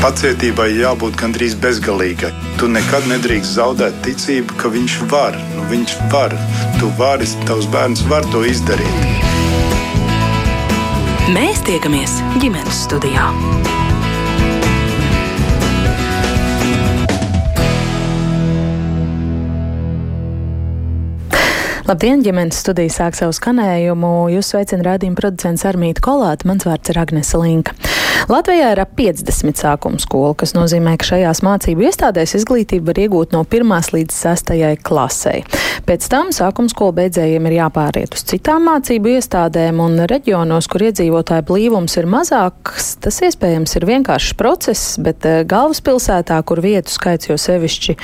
Pacietībai jābūt gandrīz bezgalīgai. Tu nekad nedrīkst zaudēt ticību, ka viņš var. Nu, viņš var. Tu vari, tavs bērns var to izdarīt. Mēs tiekamies ģimenes studijā. Labdien, ģimenes studija sāk savu skanējumu. Jūs sveicina rādījuma producents Armīta Kolāta, mans vārds ir Agnese Linka. Latvijā ir ap 50 sākuma skolu, kas nozīmē, ka šajās mācību iestādēs izglītību var iegūt no 1 līdz 6 klasei. Pēc tam sākuma skolu beidzējiem ir jāpāriet uz citām mācību iestādēm, un reģionos, kur iedzīvotāju blīvums ir mazāks, tas iespējams ir vienkāršs process, bet eh, galvaspilsētā, kur vietu skaits jo sevišķi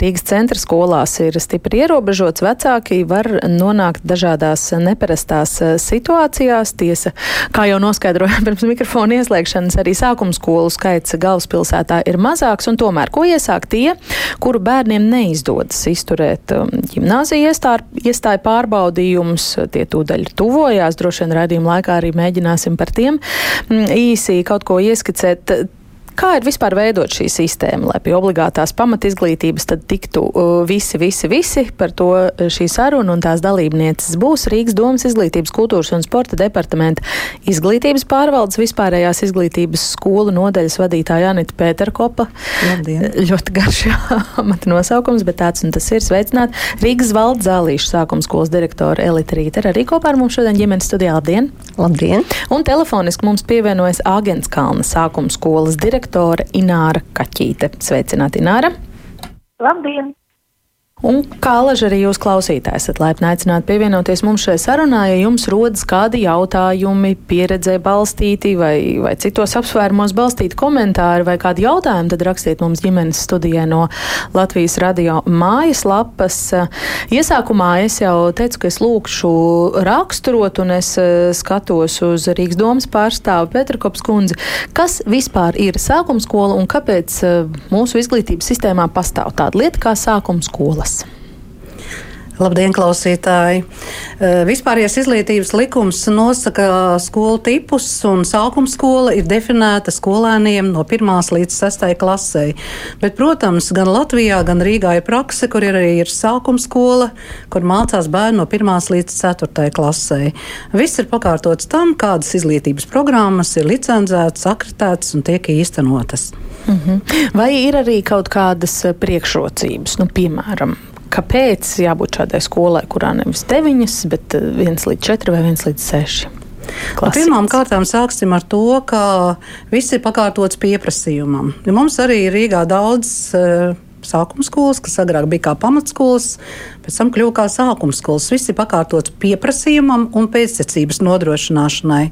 Rīgas centra skolās ir stipri ierobežots, vecāki var nonākt dažādās neparastās eh, situācijās. Tiesa, kā jau noskaidrojām pirms mikrofona ieslēgšanas, arī sākuma skolu skaits galvaspilsētā ir mazāks, un tomēr ko iesāk tie, kuru bērniem neizdodas izturēt um, ģimnāzija iestāju pārbaudījumus, tie tūdaļ tuvojās, droši vien raidījuma laikā arī mēģināsim par tiem mm, īsi kaut ko ieskicēt. Kā ir vispār veidot šī sistēma, lai pie obligātās pamatizglītības tad tiktu uh, visi, visi, visi par to uh, šī saruna un tās dalībnieces būs Rīgas domas izglītības, kultūras un sporta departamenta izglītības pārvaldes vispārējās izglītības skolu nodaļas vadītāja Anita Pēterkopa. Labdien. Ļoti garš amata nosaukums, bet tāds un tas ir sveicināt. Rīgas valdes zālīšu sākuma skolas direktora Elita Rīter arī kopā ar mums šodien ģimenes studijā. Labdien! Labdien! Un telefoniski mums pievienojas Āgenskalna sākuma skolas direktora direktore Ināra Kaķīte. Sveicināti, Ināra! Labdien! Un kā alaži arī jūs klausītājs esat laipni aicināti pievienoties mums šai sarunā, ja jums rodas kādi jautājumi, pieredzē balstīti vai, vai citos apsvērumos balstīti komentāri vai kādi jautājumi, tad rakstiet mums ģimenes studijai no Latvijas radio mājaslapas. Iesākumā es jau teicu, ka es lūkšu raksturot un es eh, skatos uz Rīgas domas pārstāvu Petrakops kundzi, kas vispār ir sākuma skola un kāpēc eh, mūsu izglītības sistēmā pastāv tāda lieta kā sākuma skola skolas. Labdien, klausītāji! Vispārējais izglītības likums nosaka skolu tipus, un sākuma skola ir definēta skolēniem no 1 līdz 6 klasē. Bet, protams, gan Latvijā, gan Rīgā ir prakse, kur ir arī ir sākuma skola, kur mācās bērni no 1 līdz 4 klasē. Viss ir pakārtots tam, kādas izglītības programmas ir licencētas, akreditētas un tiek īstenotas. Mm -hmm. Vai ir arī kaut kādas priekšrocības, nu, piemēram, kāpēc jābūt šādai skolai, kurā nevis 9, bet 1 eh, līdz 4 vai 1 līdz 6? Nu, pirmām kārtām sāksim ar to, ka viss ir pakārtots pieprasījumam. Ja mums arī ir Rīgā daudz uh, sākuma skolas, kas agrāk bija kā pamatskolas, pēc tam kļuva kā sākuma skolas. Viss ir pakārtots pieprasījumam un pēctecības nodrošināšanai.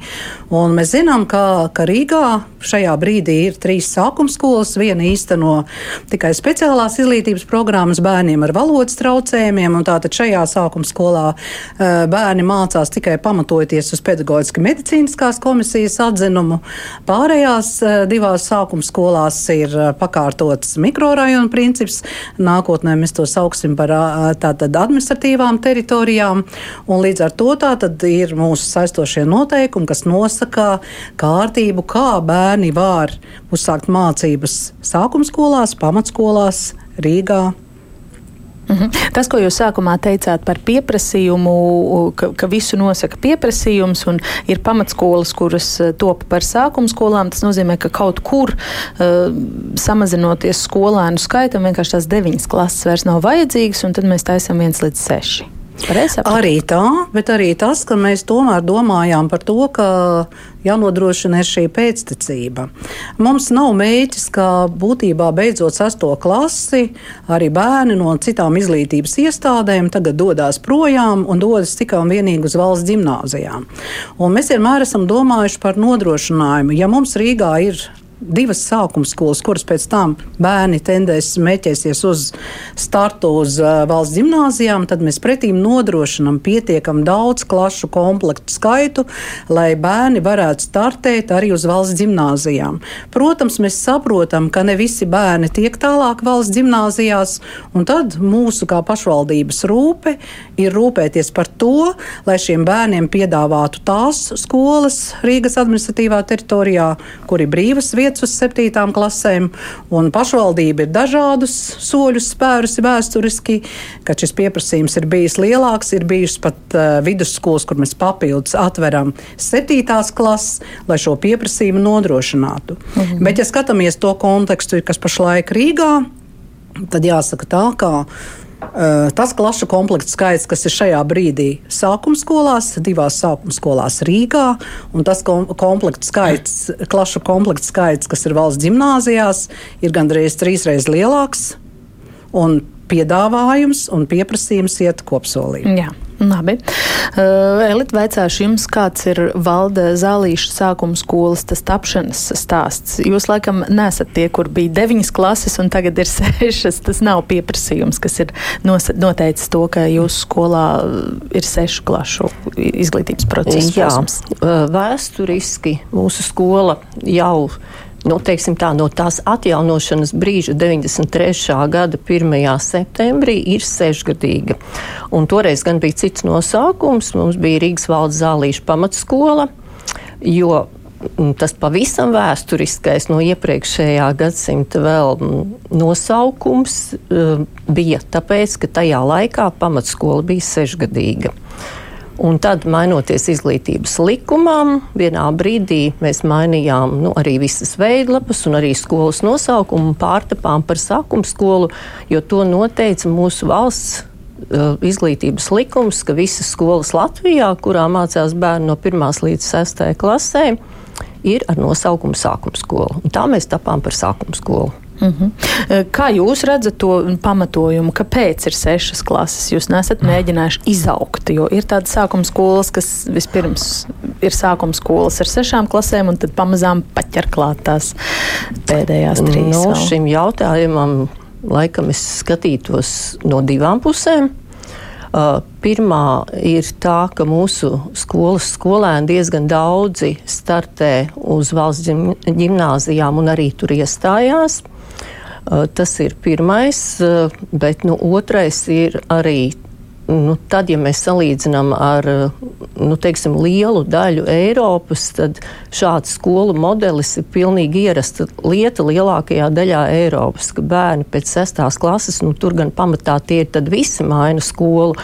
Un mēs zinām, ka, ka Rīgā šajā brīdī ir trīs sākuma skolas. Viena īsteno tikai speciālās izglītības programmas bērniem ar valodas traucējumiem, un tātad šajā sākuma skolā eh, bērni mācās tikai pamatojoties uz pedagoģiski medicīniskās komisijas atzinumu. Pārējās eh, divās sākuma skolās ir eh, pakārtots mikrorajonu princips. Nākotnē mēs to sauksim par tātad tātad administratīvām teritorijām, un līdz ar to tātad ir mūsu saistošie noteikumi, kas nosaka kārtību, kā bērni var uzsākt mācības sākuma skolās, pamatskolās, Rīgā. Mm -hmm. Tas, ko jūs sākumā teicāt par pieprasījumu, ka, ka visu nosaka pieprasījums un ir pamatskolas, kuras eh, top par sākuma skolām, tas nozīmē, ka kaut kur uh, samazinoties skolēnu skaitam, vienkārši tās deviņas klases vairs nav vajadzīgas, un tad mēs taisam viens līdz seši. Arī tā, bet arī tas, ka mēs tomēr domājām par to, ka jānodrošina šī pēctecība. Mums nav mēģis, ka būtībā beidzot sesto klasi arī bērni no citām izglītības iestādēm tagad dodas projām un dodas tikai un vienīgi uz valsts gimnāzijām. Un mēs vienmēr esam domājuši par nodrošinājumu. Ja mums Rīgā ir divas sākuma skolas, kuras pēc tam bērni tendēs meķēsies uz startu uz uh, valsts gimnājām, tad mēs pretīm nodrošinām pietiekami daudz klašu komplektu skaitu, lai bērni varētu startēt arī uz valsts gimnājām. Protams, mēs saprotam, ka ne visi bērni tiek tālāk valsts gimnājās, un tad mūsu kā pašvaldības rūpe ir rūpēties par to, lai šiem bērniem piedāvātu tās skolas Rīgas administratīvā teritorijā, kur ir brīvas vietas attiec uz septītām klasēm, un pašvaldība ir dažādus soļus spērusi vēsturiski, kad šis pieprasījums ir bijis lielāks, ir bijusi pat uh, vidusskolas, kur mēs papildus atveram septītās klases, lai šo pieprasījumu nodrošinātu. Mhm. Bet, ja skatāmies to kontekstu, kas pašlaik Rīgā, tad jāsaka tā, ka tas klašu komplekts skaits, kas ir šajā brīdī sākuma skolās, divās sākuma skolās Rīgā, un tas kom komplekts skaits, klašu komplekts skaits, kas ir valsts gimnāzijās, ir gandrīz trīsreiz lielāks. Un piedāvājums un pieprasījums iet kopsolī. Jā. Labi. Uh, Elita, vaicāšu jums, kāds ir valda zālīša sākuma skolas tas tapšanas stāsts. Jūs laikam nesat tie, kur bija deviņas klases un tagad ir sešas. Tas nav pieprasījums, kas ir noteicis to, ka jūsu skolā ir sešu klašu izglītības process. Jā, vēsturiski mūsu skola jau nu, tā, no tās atjaunošanas brīža 93. gada 1. septembrī ir sešgadīga. Un toreiz gan bija cits nosaukums, mums bija Rīgas valdes zālīša pamatskola, jo mm, tas pavisam vēsturiskais no iepriekšējā gadsimta vēl mm, nosaukums uh, bija tāpēc, ka tajā laikā pamatskola bija sešgadīga. Un tad, mainoties izglītības likumam, vienā brīdī mēs mainījām nu, arī visas veidlapas un arī skolas nosaukumu un pārtapām par sākuma skolu, jo to noteica mūsu valsts uh, izglītības likums, ka visas skolas Latvijā, kurā mācās bērni no 1 līdz 6 klasē, ir ar nosaukumu sākuma skola. Un tā mēs tapām par sākuma skolu. Uh mhm. -huh. Kā jūs redzat to pamatojumu, kāpēc ir sešas klases? Jūs nesat mēģinājuši izaugt, jo ir tādas sākuma skolas, kas vispirms ir sākuma skolas ar sešām klasēm, un tad pamazām paķer klāt tās pēdējās trīs. No nu, šim jautājumam laikam es skatītos no divām pusēm. Uh, pirmā ir tā, ka mūsu skolas skolēni diezgan daudzi startē uz valsts gimnāzijām un arī tur iestājās. Eh, tas ir pirmais, eh, bet nu, otrais ir arī nu, tad, ja mēs salīdzinām ar nu, teiksim, lielu daļu Eiropas, tad šāds skolu modelis ir pilnīgi ierasta lieta lielākajā daļā Eiropas, ka bērni pēc sestās klases, nu, tur gan pamatā tie ir visi maina skolu.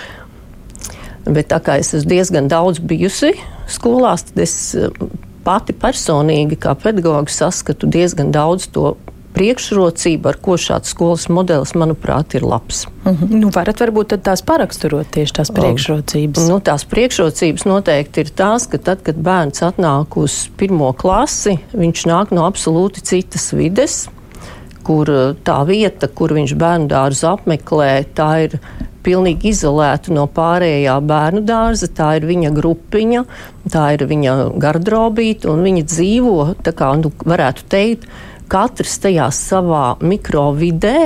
Bet tā kā es esmu diezgan daudz bijusi skolās, tad es eh, pati personīgi kā pedagogs saskatu diezgan daudz to priekšrocība, ar ko šāds skolas modelis, manuprāt, ir labs. Mhm. -huh. nu, varat varbūt tās paraksturot tieši tās priekšrocības? Nu, tās priekšrocības noteikti ir tās, ka tad, kad bērns atnāk uz pirmo klasi, viņš nāk no absolūti citas vides, kur eh, tā vieta, kur viņš bērnu dārzu apmeklē, tā ir pilnīgi izolēta no pārējā bērnu dārza. Tā ir viņa grupiņa, tā ir viņa gardrobīte, un viņa dzīvo, tā kā nu, varētu teikt, katrs tajā savā mikrovidē.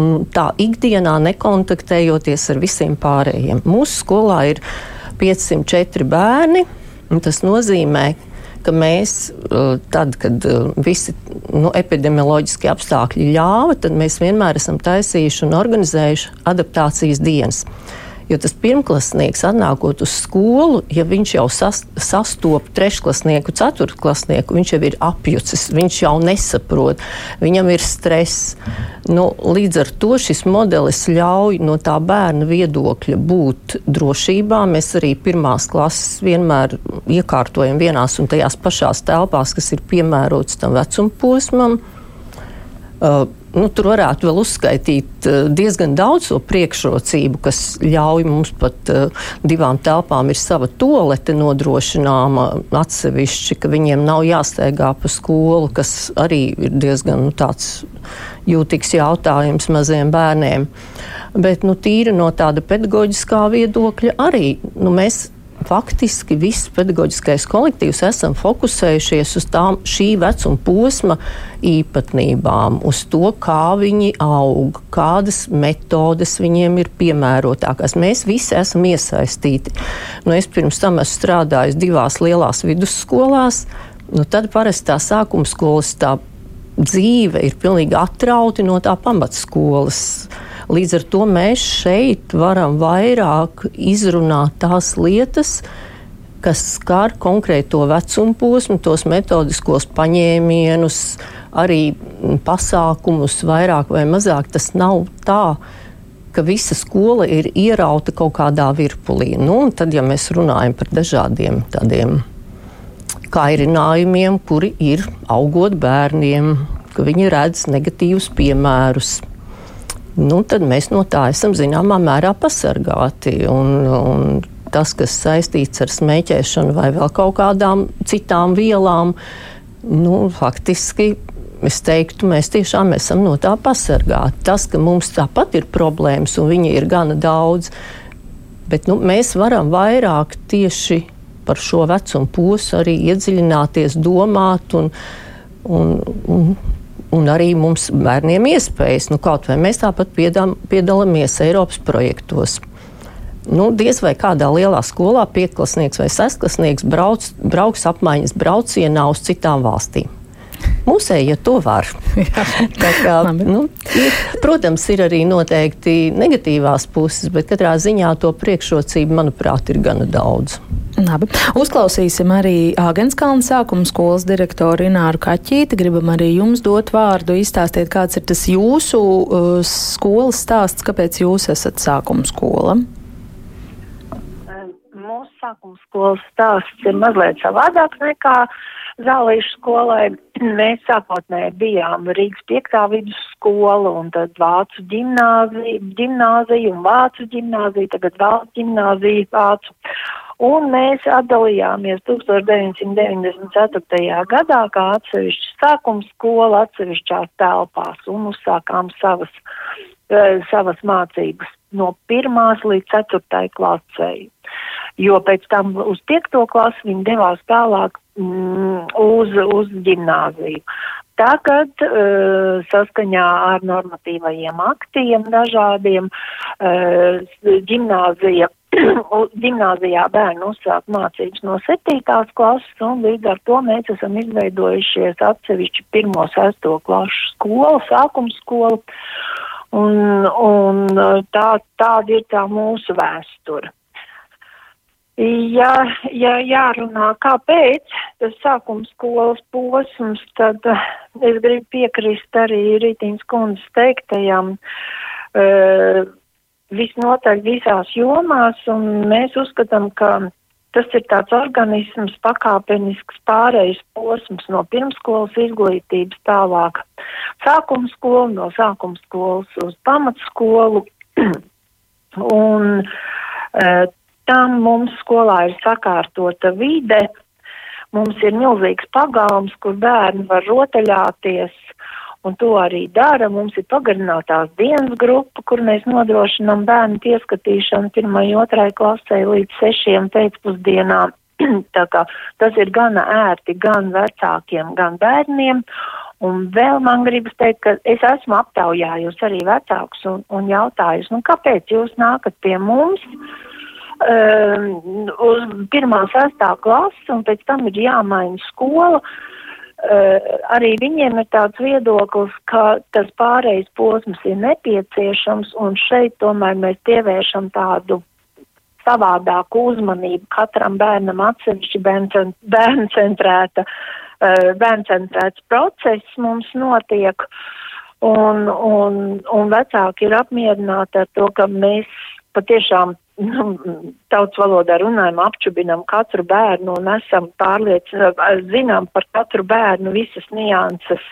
Un tā ikdienā nekontaktējoties ar visiem pārējiem. Mūsu skolā ir 504 bērni. Tas nozīmē, ka mēs, uh, tad, kad uh, visi nu, epidemioloģiskie apstākļi ļāva, tad mēs vienmēr esam taisījuši un organizējuši adaptācijas dienas. Jo tas pirmklasnieks, atnākot uz skolu, ja viņš jau sas, sastopas trešklasnieku, ceturtklasnieku, viņš jau ir apjucis, viņš jau nesaprot, viņam ir stress. Nu, līdz ar to šis modelis ļauj no tā bērna viedokļa būt drošībā. Mēs arī pirmās klases vienmēr iekārtojam vienās un tajās pašās telpās, kas ir piemērotas tam vecuma posmam. Uh, nu, tur varētu vēl uzskaitīt uh, diezgan daudz to priekšrocību, kas ļauj mums pat uh, divām telpām ir sava tolete nodrošināma atsevišķi, ka viņiem nav jāsteigā pa skolu, kas arī ir diezgan nu, tāds jūtīgs jautājums maziem bērniem. Bet nu, tīri no tāda pedagoģiskā viedokļa arī nu, mēs faktiski viss pedagoģiskais kolektīvs esam fokusējušies uz tām šī vecuma posma īpatnībām, uz to, kā viņi aug, kādas metodes viņiem ir piemērotākās. Mēs visi esam iesaistīti. Nu, es pirms tam esmu strādājis divās lielās vidusskolās. Nu, tad parasti tā sākuma skolas tā dzīve ir pilnīgi atrauti no tā pamatskolas. Līdz ar to mēs šeit varam vairāk izrunāt tās lietas, kas skar konkrēto vecumu posmu, tos metodiskos paņēmienus, arī pasākumus, vairāk vai mazāk. Tas nav tā, ka visa skola ir ierauta kaut kādā virpulī. Nu, tad, ja mēs runājam par dažādiem tādiem kairinājumiem, kuri ir augot bērniem, ka viņi redz negatīvus piemērus. Nu, tad mēs no tā esam zināmā mērā pasargāti. Un, un tas, kas saistīts ar smēķēšanu vai vēl kaut kādām citām vielām, nu, faktiski es teiktu, mēs tiešām esam no tā pasargāti. Tas, ka mums tāpat ir problēmas un viņi ir gana daudz, bet nu, mēs varam vairāk tieši par šo vecumu posmu arī iedziļināties, domāt un, un, un un arī mums bērniem iespējas. Nu, kaut vai mēs tāpat piedalāmies Eiropas projektos nu, diez vai kādā lielā skolā pietklasnieks vai sestklasnieks brauc, brauks apmaiņas braucienā uz citām valstīm. Mūsēji, ja to var. kā, nu, ir, protams, ir arī noteikti negatīvās puses, bet katrā ziņā to priekšrocību, manuprāt, ir gana daudz. Labi. Uzklausīsim arī Āgenskalna sākuma skolas direktoru Ināru Kaķīti. Gribam arī jums dot vārdu, izstāstiet, kāds ir tas jūsu uh, skolas stāsts, kāpēc jūs esat sākuma skola sākuma skolas stāsts ir mazliet savādāk nekā zālīšu skolai. Mēs sākotnēji bijām Rīgas piektā vidusskola un tad Vācu ģimnāzija, ģimnāzija un Vācu ģimnāzija, tagad Vācu ģimnāzija Vācu. Un mēs atdalījāmies 1994. gadā kā atsevišķa sākuma skola atsevišķās telpās un uzsākām savas, uh, savas mācības no pirmās līdz ceturtai klasei jo pēc tam uz piekto klasi viņi devās tālāk mm, uz, uz ģimnāziju. Tagad uh, saskaņā ar normatīvajiem aktiem dažādiem uh, ģimnāzija, ģimnāzijā bērnu uzsāk mācības no septītās klases un līdz ar to mēs esam izveidojušies atsevišķi pirmo sesto klašu skolu, sākums skolu un, un tā, tāda ir tā mūsu vēsture. Ja, ja jārunā, kāpēc tas sākums skolas posms, tad uh, es gribu piekrist arī Rītīnas kundzes teiktajam uh, visnotaļ visās jomās, un mēs uzskatām, ka tas ir tāds organisms, pakāpenisks pārējais posms no pirmskolas izglītības tālāk sākums skolu, no sākums skolas uz pamatskolu. un uh, tam mums skolā ir sakārtota vide, mums ir milzīgs pagalms, kur bērni var rotaļāties, un to arī dara. Mums ir pagarinātās dienas grupa, kur mēs nodrošinām bērnu pieskatīšanu pirmai, otrai klasē līdz sešiem pēcpusdienām. Tā kā tas ir gana ērti gan vecākiem, gan bērniem. Un vēl man gribas teikt, ka es esmu aptaujājusi arī vecākus un, un jautājusi, nu kāpēc jūs nākat pie mums? Mm um, uz pirmā sestā klasi, un pēc tam ir jāmaina skola. Uh, arī viņiem ir tāds viedoklis, ka tas pārējais posms ir nepieciešams, un šeit tomēr mēs pievēršam tādu savādāku uzmanību katram bērnam atsevišķi bērnu centrēta, uh, bērnu centrēts process mums notiek, un, un, un vecāki ir apmierināti ar to, ka mēs patiešām nu, tautas valodā runājam, apčubinam katru bērnu un esam pārliecināti, zinām par katru bērnu visas nianses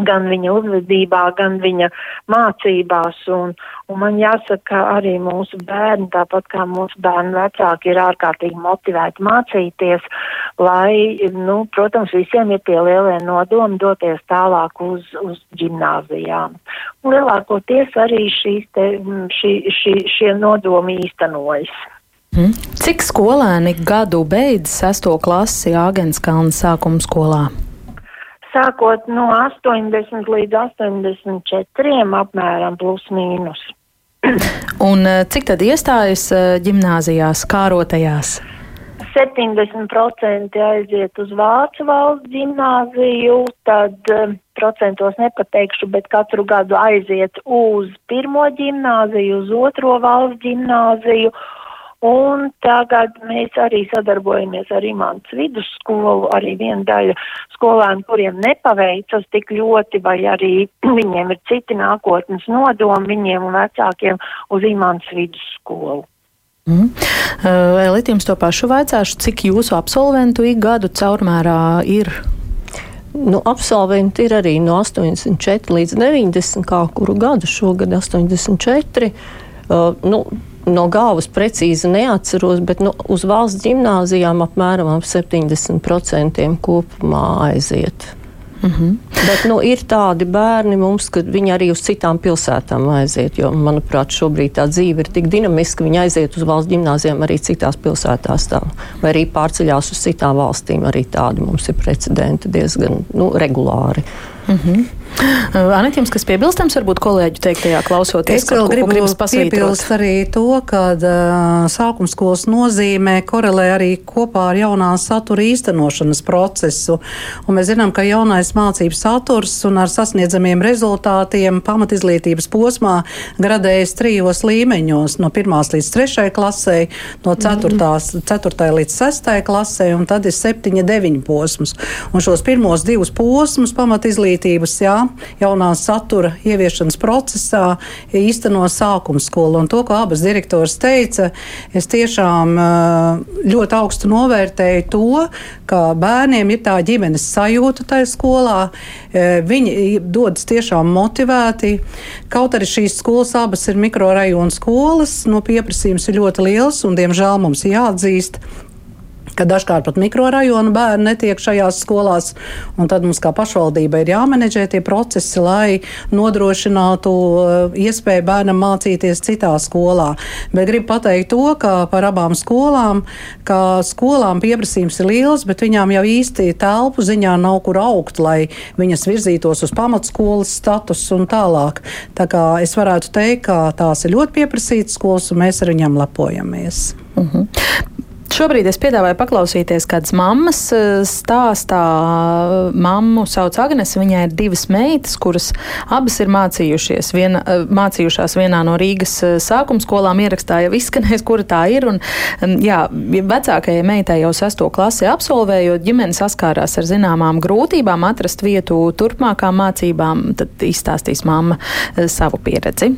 gan viņa uzvedībā, gan viņa mācībās. Un, un man jāsaka, arī mūsu bērni, tāpat kā mūsu bērnu vecāki, ir ārkārtīgi motivēti mācīties, lai, nu, protams, visiem ir tie lielie nodomi doties tālāk uz, uz ģimnāzijām. Un lielākoties arī šīs te, šī, šī, šie nodomi īstenojas. Hmm. Cik skolēni gadu beidz sesto klasi Āgenskalna sākuma skolā? Sākot no 80 līdz 84 apmēram plus mīnus. Un eh, cik tad iestājas eh, ģimnāzijās, kārotajās? 70% aiziet uz Vācu valsts ģimnāziju, tad um, procentos nepateikšu, bet katru gadu aiziet uz pirmo ģimnāziju, uz otro valsts ģimnāziju Un tagad mēs arī sadarbojamies ar Imants vidusskolu, arī viena daļa skolēnu, kuriem nepaveicas tik ļoti, vai arī viņiem ir citi nākotnes nodomi, viņiem un vecākiem uz Imants vidusskolu. Mm. Uh, Elīt, jums to pašu vaicāšu, cik jūsu absolventu ik gadu caurmērā ir? Nu, absolventi ir arī no 84 līdz 90, kā kuru gadu šogad 84. Uh, nu, no galvas precīzi neatceros, bet nu, uz valsts gimnāzijām apmēram ap 70% kopumā aiziet. Mm -hmm. Bet nu, ir tādi bērni mums, ka viņi arī uz citām pilsētām aiziet. Jo, manuprāt, šobrīd tā dzīve ir tik dinamiska, ka viņi aiziet uz valsts gimnāzijām arī citās pilsētās. Tā, vai arī pārceļās uz citām valstīm. Arī tādi mums ir precedenti diezgan nu, regulāri. Mm -hmm. Anit, jums kas piebilstams, varbūt kolēģi teiktajā klausoties? Es vēl gribu piebilst arī to, ka uh, sākuma skolas nozīmē korelē arī kopā ar jaunā satura īstenošanas procesu. Un mēs zinām, ka jaunais mācību saturs un ar sasniedzamiem rezultātiem pamatizglītības posmā gradējas trijos līmeņos - no pirmās līdz trešai klasē, no ceturtās, ceturtai līdz sestai klasē, un tad ir septiņa, deviņi posms. Un šos pirmos divus posmus pamatizglītības, jā, jaunā satura ieviešanas procesā īsteno sākuma skolu. Un to, ko abas direktors teica, es tiešām ļoti augstu novērtēju to, ka bērniem ir tā ģimenes sajūta tajā skolā. Viņi dodas tiešām motivēti. Kaut arī šīs skolas abas ir mikrorajona skolas, no pieprasījums ir ļoti liels un, diemžēl, mums jāatzīst, ka dažkārt pat mikrorajonu bērni netiek šajās skolās, tad mums kā pašvaldība ir jāmenedžē tie procesi, lai nodrošinātu uh, iespēju bērnam mācīties citā skolā. Bet gribu pateikt to, ka par abām skolām, ka skolām pieprasījums ir liels, bet viņām jau īsti telpu ziņā nav kur augt, lai viņas virzītos uz pamatskolas status un tālāk. Tā kā es varētu teikt, ka tās ir ļoti pieprasītas skolas, un mēs ar viņām lepojamies. Uh mhm. -huh. Šobrīd es piedāvāju paklausīties kādas mammas eh, stāstā. Mammu sauc Agnes, viņai ir divas meitas, kuras abas ir mācījušies. Viena, eh, mācījušās vienā no Rīgas eh, sākuma skolām, ierakstā jau izskanēs, kura tā ir. Un, jā, vecākajai meitai jau sesto klasi absolvējot, ģimene saskārās ar zināmām grūtībām atrast vietu turpmākām mācībām, tad izstāstīs mamma savu pieredzi.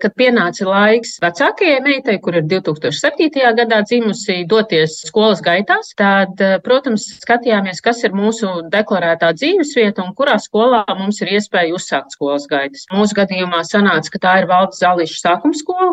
Kad pienāca laiks vecākajai meitai, kur ir 2007. gadā dzimusi, doties skolas gaitās, tad, eh, protams, skatījāmies, kas ir mūsu deklarētā dzīvesvieta un kurā skolā mums ir iespēja uzsākt skolas gaitas. Mūsu gadījumā sanāca, ka tā ir Valdes Zališa sākuma skola,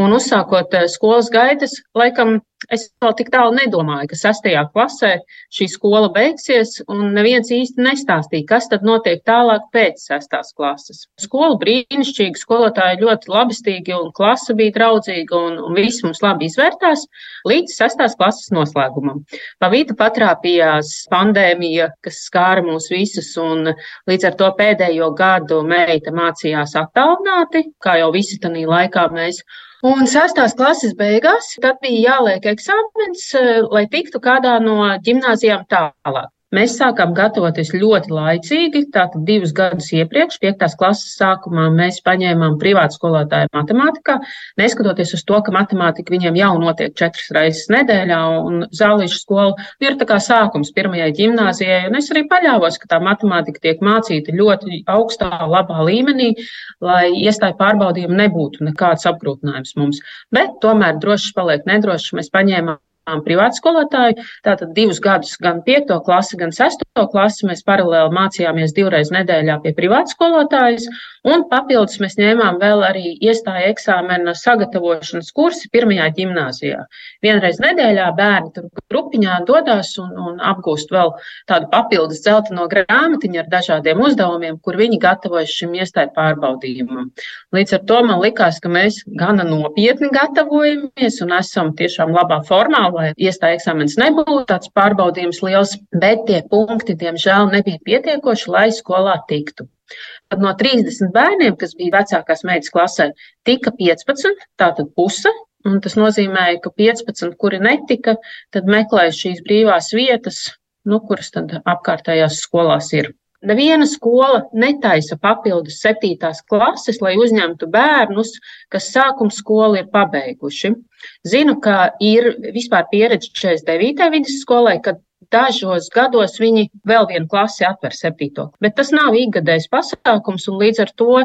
Un uzsākot eh, skolas gaitas, laikam es vēl tik tālu nedomāju, ka sastajā klasē šī skola beigsies, un neviens īsti nestāstīja, kas tad notiek tālāk pēc sastās klases. Skola brīnišķīga, skolotāji ļoti labestīgi, un klasa bija draudzīga, un, un visi mums labi izvērtās līdz sastās klases noslēgumam. Pa vidu patrāpījās pandēmija, kas skāra mūs visus, un līdz ar to pēdējo gadu meita mācījās attālināti, kā jau visi tanī laikā mēs. Un sestās klases beigās tad bija jāliek eksāmens, eh, lai tiktu kādā no gimnāzijām tālāk. Mēs sākām gatavoties ļoti laicīgi, tātad divus gadus iepriekš, piektās klases sākumā mēs paņēmām privātu skolotāju matemātikā, neskatoties uz to, ka matemātika viņiem jau notiek četras reizes nedēļā, un zālīšu skola ir tā kā sākums pirmajai ģimnāzijai, un es arī paļāvos, ka tā matemātika tiek mācīta ļoti augstā, labā līmenī, lai iestāju pārbaudījumu nebūtu nekāds apgrūtinājums mums. Bet tomēr drošs paliek nedrošs, mēs paņēmām privātu skolotāju. Tātad divus gadus, gan 5. klasi, gan 6. klasi, mēs paralēli mācījāmies divreiz nedēļā pie privātu skolotājas. Un papildus mēs ņēmām vēl arī iestāja eksāmena sagatavošanas kursi pirmajā gimnāzijā. Vienreiz nedēļā bērni tur grupiņā dodas un, un apgūst vēl tādu papildus dzelteno grāmatiņu ar dažādiem uzdevumiem, kur viņi gatavojas šim iestāju pārbaudījumam. Līdz ar to man likās, ka mēs gana nopietni gatavojamies un esam tiešām labā formā, lai iestāja eksāmenis nebūtu tāds pārbaudījums liels, bet tie punkti, diemžēl, nebija pietiekoši, lai skolā tiktu. Tad no 30 bērniem, kas bija vecākās meitas klasē, tika 15, tātad puse. Un tas nozīmēja, ka 15, kuri netika, tad meklēja šīs brīvās vietas, nu, kuras tad apkārtējās skolās ir. Neviena skola netaisa papildus septītās klases, lai uzņemtu bērnus, kas sākuma skolu ir pabeiguši. Zinu, ka ir vispār pieredze 49. vidusskolai, kad dažos gados viņi vēl vienu klasi atver septīto. Bet tas nav ikgadējs pasākums, un līdz ar to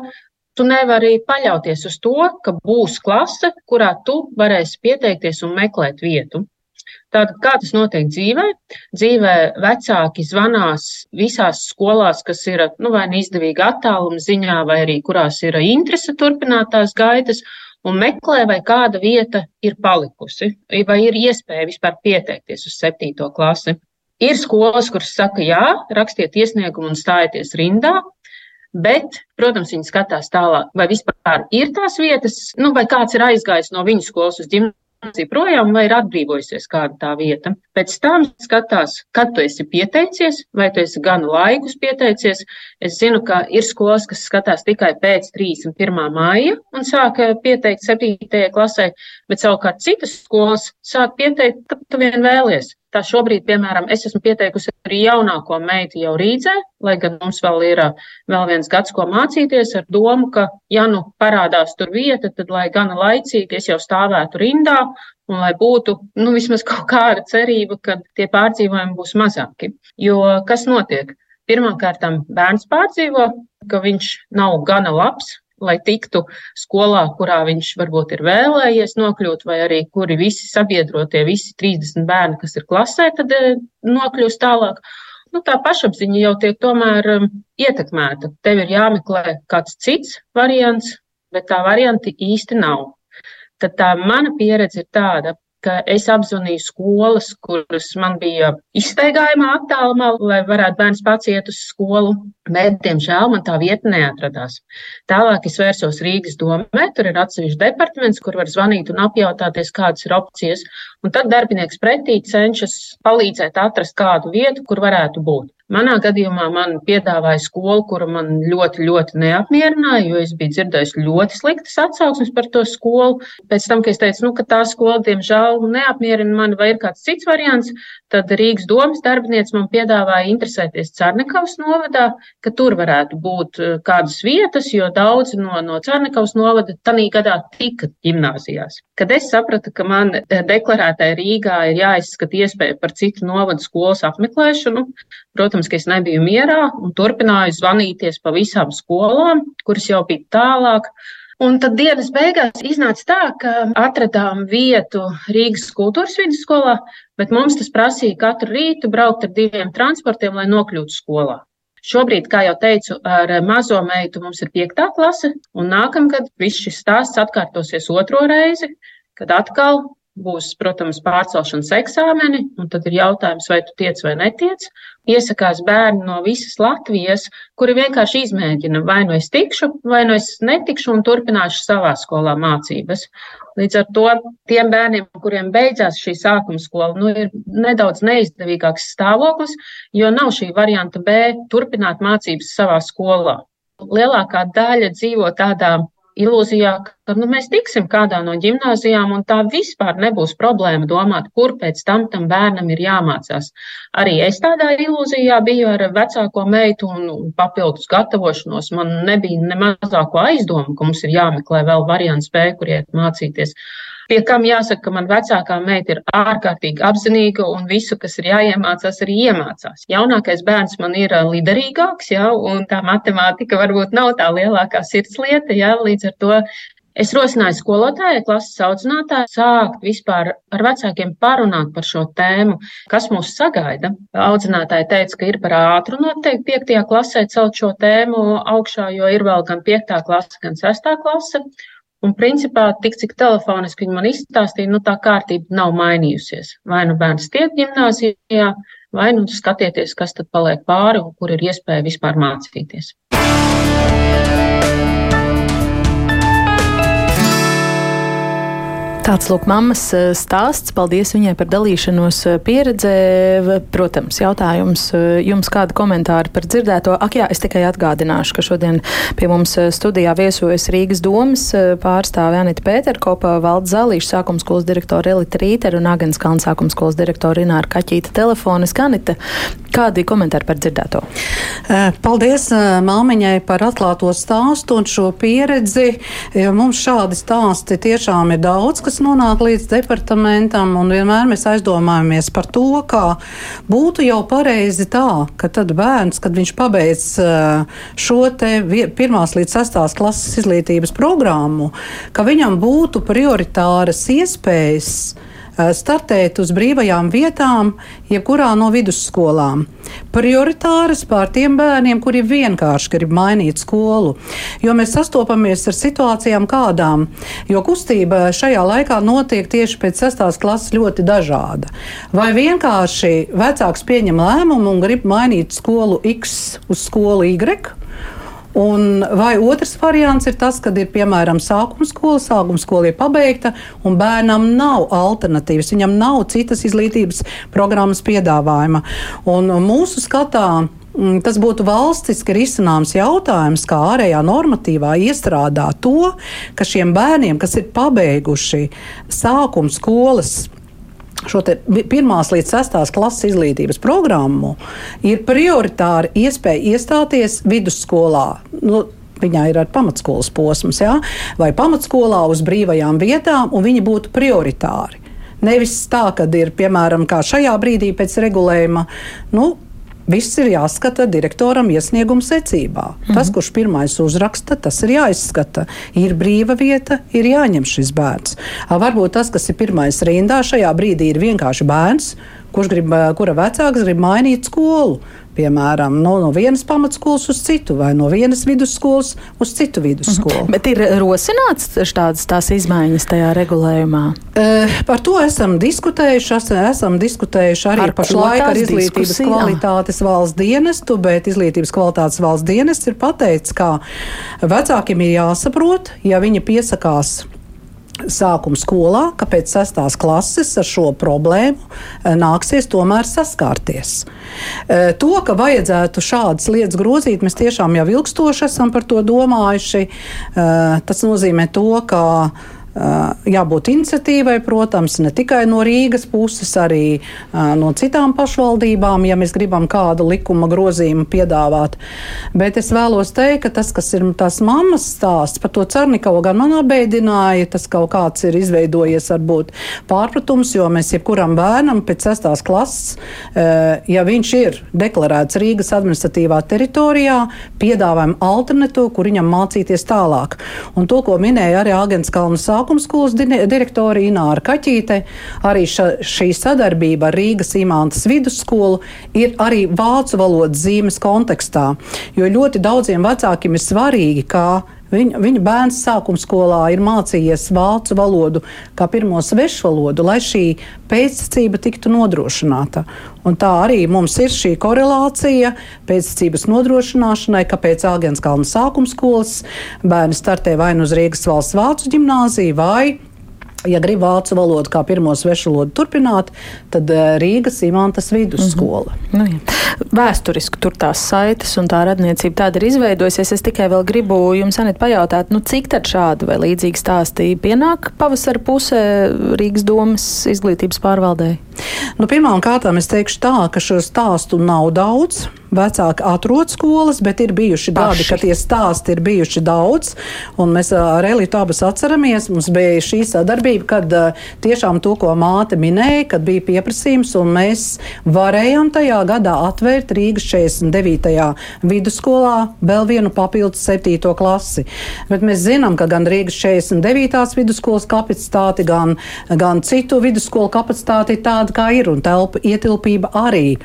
tu nevari paļauties uz to, ka būs klase, kurā tu varēsi pieteikties un meklēt vietu. Tātad, kā tas notiek dzīvē? Dzīvē vecāki zvanās visās skolās, kas ir nu, vai nu izdevīgi attāluma ziņā, vai arī kurās ir interese turpināt tās gaitas, un meklē, vai kāda vieta ir palikusi, vai ir iespēja vispār pieteikties uz septīto klasi. Ir skolas, kuras saka, jā, rakstiet iesniegumu un stājieties rindā, bet, protams, viņi skatās tālāk, vai vispār ir tās vietas, nu, vai kāds ir aizgājis no viņu skolas uz ģimeni projām vai ir atbrīvojusies kāda tā vieta. Pēc tam skatās, kad tu esi pieteicies, vai tu esi gan laikus pieteicies. Es zinu, ka ir skolas, kas skatās tikai pēc 31. māja un sāk pieteikt 7. klasē, bet savukārt citas skolas sāk pieteikt, kad tu vien vēlies. Tā šobrīd, piemēram, es esmu pieteikusi arī jaunāko meitu jau Rīdzē, lai gan mums vēl ir vēl viens gads, ko mācīties, ar domu, ka, ja nu parādās tur vieta, tad lai gana laicīgi es jau stāvētu rindā un lai būtu nu, vismaz kaut kāda cerība, ka tie pārdzīvojumi būs mazāki. Jo kas notiek? Pirmkārt, bērns pārdzīvo, ka viņš nav gana labs, lai tiktu skolā, kurā viņš varbūt ir vēlējies nokļūt, vai arī kuri visi sabiedrotie, visi 30 bērni, kas ir klasē, tad eh, nokļūst tālāk. Nu, tā pašapziņa jau tiek tomēr um, ietekmēta. Tev ir jāmeklē kāds cits variants, bet tā varianti īsti nav. Tad tā mana pieredze ir tāda, ka es apzvanīju skolas, kuras man bija izstaigājumā attālumā, lai varētu bērns pats iet uz skolu, bet, diemžēl, man tā vieta neatradās. Tālāk es vērsos Rīgas domē, tur ir atsevišķi departaments, kur var zvanīt un apjautāties, kādas ir opcijas, un tad darbinieks pretī cenšas palīdzēt atrast kādu vietu, kur varētu būt. Manā gadījumā man piedāvāja skolu, kura man ļoti, ļoti neapmierināja, jo es biju dzirdējusi ļoti sliktas atsauksmes par to skolu. Pēc tam, kad es teicu, nu, ka tā skola, diemžēl, neapmierina mani, vai ir kāds cits variants, tad Rīgas domas darbinieks man piedāvāja interesēties Cārnekavas novadā, ka tur varētu būt eh, kādas vietas, jo daudz no, no Cārnekavas novada tanī gadā tika ģimnāzijās. Kad es sapratu, ka man eh, deklarētai Rīgā ir jāizskata iespēja par citu novadu skolas apmeklēšanu, Protams, ka es nebiju mierā un turpināju zvanīties pa visām skolām, kuras jau bija tālāk. Un tad dienas beigās iznāca tā, ka atradām vietu Rīgas kultūras vidusskolā, bet mums tas prasīja katru rītu braukt ar diviem transportiem, lai nokļūtu skolā. Šobrīd, kā jau teicu, ar mazo meitu mums ir piektā klase, un nākamgad viss šis stāsts atkārtosies otro reizi, kad atkal būs, protams, pārcelšanas eksāmeni, un tad ir jautājums, vai tu tiec vai netiec. Iesakās bērni no visas Latvijas, kuri vienkārši izmēģina, vai nu es tikšu, vai nu es netikšu un turpināšu savā skolā mācības. Līdz ar to tiem bērniem, kuriem beidzās šī sākuma skola, nu, ir nedaudz neizdevīgāks stāvoklis, jo nav šī varianta B turpināt mācības savā skolā. Lielākā daļa dzīvo tādā ilūzijā, ka nu, mēs tiksim kādā no gimnājām, un tā vispār nebūs problēma domāt, kur pēc tam tam bērnam ir jāmācās. Arī es tādā ilūzijā biju ar vecāko meitu un papildus gatavošanos. Man nebija ne mazāko aizdomu, ka mums ir jāmeklē vēl variants B, kur iet mācīties. Pie kam jāsaka, ka man vecākā meita ir ārkārtīgi apzinīga un visu, kas ir jāiemācās, arī iemācās. Jaunākais bērns man ir liderīgāks, ja, un tā matemātika varbūt nav tā lielākā sirdslieta, ja, līdz ar to Es rosināju skolotāju, klases audzinātāju, sākt vispār ar vecākiem parunāt par šo tēmu, kas mūs sagaida. Audzinātāji teica, ka ir par ātru noteikti piektajā klasē celt šo tēmu augšā, jo ir vēl gan piektā klase, gan sestā klase. Un, principā, tik cik telefoniski viņi man izstāstīja, nu tā kārtība nav mainījusies. Vai nu bērns tiek gimnāzijā, vai nu skatieties, kas tad paliek pāri un kur ir iespēja vispār mācīties. Tāds lūk, mammas eh, stāsts. Paldies viņai par dalīšanos eh, pieredzē. Protams, jautājums eh, jums kādu komentāru par dzirdēto. Ak, jā, es tikai atgādināšu, ka šodien pie mums studijā viesojas Rīgas domas pārstāve Anita Pēterkopa, Valds Zālīša, sākums skolas direktora Elita Rīter un Agans Kalns sākums skolas direktora Ināra Kaķīta telefona. Skanita, kādi komentāri par dzirdēto? Paldies māmiņai par atklāto stāstu un šo pieredzi. Mums šādi stāsti tiešām ir daudz, kas kas nonāk līdz departamentam, un vienmēr mēs aizdomājamies par to, kā būtu jau pareizi tā, ka tad bērns, kad viņš pabeidz eh, šo te pirmās līdz sastās klases izglītības programmu, ka viņam būtu prioritāras iespējas startēt uz brīvajām vietām, jebkurā no vidusskolām. Prioritāras pār tiem bērniem, kuri vienkārši grib mainīt skolu. Jo mēs sastopamies ar situācijām kādām, jo kustība šajā laikā notiek tieši pēc sestās klases ļoti dažāda. Vai vienkārši vecāks pieņem lēmumu un grib mainīt skolu X uz skolu Y? Un vai otrs variants ir tas, kad ir piemēram sākuma skola, sākuma skola ir pabeigta un bērnam nav alternatīvas, viņam nav citas izglītības programmas piedāvājuma. Un mūsu skatā mm, tas būtu valstiski risināms jautājums, kā ārējā normatīvā iestrādāt to, ka šiem bērniem, kas ir pabeiguši sākuma skolas šo pirmās līdz sestās klases izglītības programmu, ir prioritāri iespēja iestāties vidusskolā. Nu, Viņā ir arī pamatskolas posms, ja? vai pamatskolā uz brīvajām vietām, un viņi būtu prioritāri. Nevis tā, ka ir piemēram šajā brīdī pēc regulējuma, nu, Viss ir jāskata direktoram iesnieguma secībā. Mm -hmm. Tas, kurš pirmais uzraksta, tas ir jāizskata. Ir brīva vieta, ir jāņem šis bērns. Varbūt tas, kas ir pirmais rindā, šajā brīdī ir vienkārši bērns, kurš grib, kura vecāks grib mainīt skolu piemēram, no, no vienas pamatskolas uz citu, vai no vienas vidusskolas uz citu vidusskolu. Mhm. Bet ir rosināts tādas tās izmaiņas tajā regulējumā? E, par to esam diskutējuši. Esam diskutējuši arī ar pašlaik ar izglītības diskusija? kvalitātes valsts dienestu, bet izglītības kvalitātes valsts dienests ir pateicis, ka vecākiem ir jāsaprot, ja viņi piesakās sākuma skolā, ka pēc sestās klases ar šo problēmu eh, nāksies tomēr saskārties. Eh, to, ka vajadzētu šādas lietas grozīt, mēs tiešām jau ilgstoši esam par to domājuši. Eh, tas nozīmē to, ka jābūt iniciatīvai, protams, ne tikai no Rīgas puses, arī no citām pašvaldībām, ja mēs gribam kādu likuma grozījumu piedāvāt. Bet es vēlos teikt, ka tas, kas ir tās mammas stāsts, par to Cernikavu gan man apbeidināja, tas kaut kāds ir izveidojies varbūt pārpratums, jo mēs jebkuram bērnam pēc sestās klases, ja viņš ir deklarēts Rīgas administratīvā teritorijā, piedāvājam alternatīvu, kur viņam mācīties tālāk. Un to, ko minēja arī Agents Kalnu sākumā, sākuma skolas direktore Ināra Kaķīte. Arī ša, šī sadarbība ar Rīgas imantas vidusskolu ir arī vācu valodas zīmes kontekstā, jo ļoti daudziem vecākiem ir svarīgi, kā Viņa, viņa bērns sākuma skolā ir mācījies vācu valodu kā pirmo svešu valodu, lai šī pēctecība tiktu nodrošināta. Un tā arī mums ir šī korelācija pēctecības nodrošināšanai, kāpēc Āgenskalna sākuma skolas bērni startē vai nu uz Rīgas valsts vācu ģimnāziju vai Ja grib vācu valodu kā pirmo svešu valodu turpināt, tad eh, Rīgas imantas vidusskola. Mm -hmm. nu, jā. Vēsturiski tur tās saites un tā radniecība tāda ir izveidojusies. Es tikai vēl gribu jums, Anit, pajautāt, nu, cik tad šādi vai līdzīgi stāstī pienāk pavasara pusē Rīgas domas izglītības pārvaldē? Nu, Pirmkārt, es teikšu tā, ka šo stāstu nav daudz vecāki atrod skolas, bet ir bijuši tādi, ka tie stāsti ir bijuši daudz. Mēs ar Elitu abas atceramies, mums bija šī sadarbība, kad tiešām to, ko māte minēja, kad bija pieprasījums, un mēs varējām tajā gadā atvērt Rīgas 49. vidusskolā vēl vienu papildus 7. klasi. Bet mēs zinām, ka gan Rīgas 49. vidusskolas kapacitāte, gan, gan citu vidusskolu kapacitāte ir tāda, kā ir, un telpa ietilpība arī.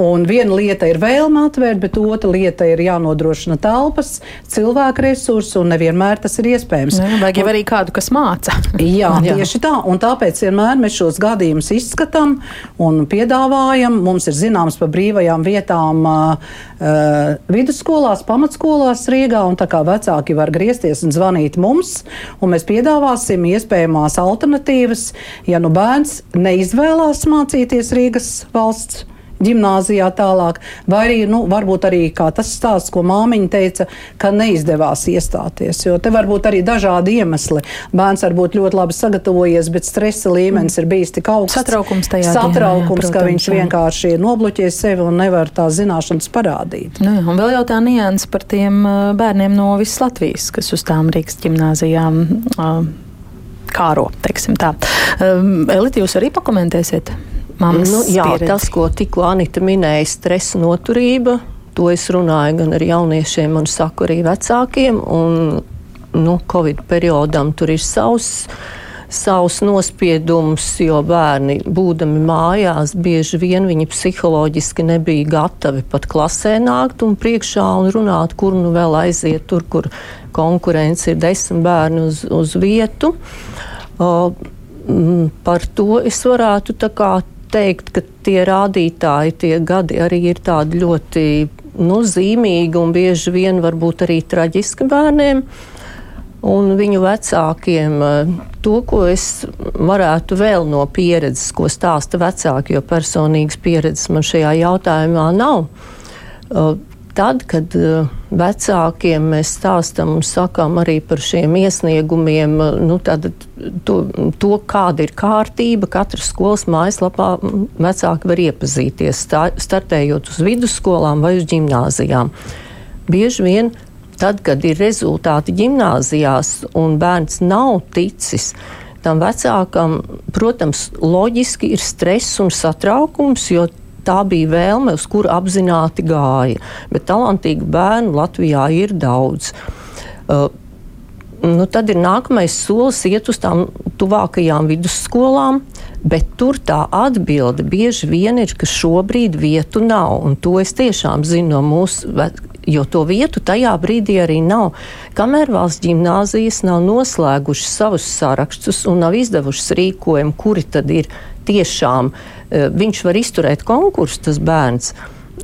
Un viena lieta ir vēl vēlme atvērt, bet otra lieta ir jānodrošina telpas, cilvēku resursi, un nevienmēr tas ir iespējams. Ne, vajag jau arī kādu, kas māca. jā, tieši tā, un tāpēc vienmēr mēs šos gadījumus izskatām un piedāvājam. Mums ir zināms par brīvajām vietām uh, vidusskolās, pamatskolās Rīgā, un tā kā vecāki var griezties un zvanīt mums, un mēs piedāvāsim iespējamās alternatīvas, ja nu bērns neizvēlās mācīties Rīgas valsts gimnāzijā tālāk, vai arī, nu, varbūt arī tas stāsts, ko māmiņa teica, ka neizdevās iestāties. Jo te var būt arī dažādi iemesli. Bērns var būt ļoti labi sagatavojies, bet stresa līmenis ir bijis tik augsts. Satraukums tajā Satraukums, dienā, jā, protams, ka viņš jā. vienkārši nobloķē sevi un nevar tās zināšanas parādīt. Nu, un vēl jau tā nianses par tiem bērniem no visas Latvijas, kas uz tām Rīgas gimnāzijām. Uh, kāro. Um, Elita, jūs arī pakomentēsiet? Nu, jā, pieredzi. tas, ko tikko Anita minēja, stresa noturība, to es runāju gan ar jauniešiem, un saku arī vecākiem. Un, nu, Covid periodam tur ir savs. Savs nospiedums, jo bērni, būdami mājās, bieži vien viņi psiholoģiski nebija gatavi pat klasē nākt un priekšā un runāt, kur nu vēl aiziet, tur, kur konkurence ir desmit bērni uz, uz vietu. Uh, par to es varētu tā kā teikt, ka tie rādītāji, tie gadi arī ir tādi ļoti nu, zīmīgi un bieži vien varbūt arī traģiski bērniem. Un viņu vecākiem to, ko es varētu vēl no pieredzes, ko stāsta vecāki, jo personīgas pieredzes man šajā jautājumā nav tad, kad uh, vecākiem mēs stāstam un sakām arī par šiem iesniegumiem, uh, nu, tad, to, to, kāda ir kārtība, katras skolas mājaslapā vecāki var iepazīties, stā, startējot uz vidusskolām vai uz gimnāzijām. Bieži vien tad, kad ir rezultāti gimnāzijās un bērns nav ticis, tam vecākam, protams, loģiski ir stress un satraukums, jo tā bija vēlme, uz kuru apzināti gāja. Bet talantīgu bērnu Latvijā ir daudz. Uh, nu, tad ir nākamais solis iet uz tām tuvākajām vidusskolām, bet tur tā atbilde bieži vien ir, ka šobrīd vietu nav. Un to es tiešām zinu no mūsu, jo to vietu tajā brīdī arī nav. Kamēr valsts gimnāzijas nav noslēgušas savus sarakstus un nav izdevušas rīkojumu, kuri tad ir tiešām eh, viņš var izturēt konkursu, tas bērns.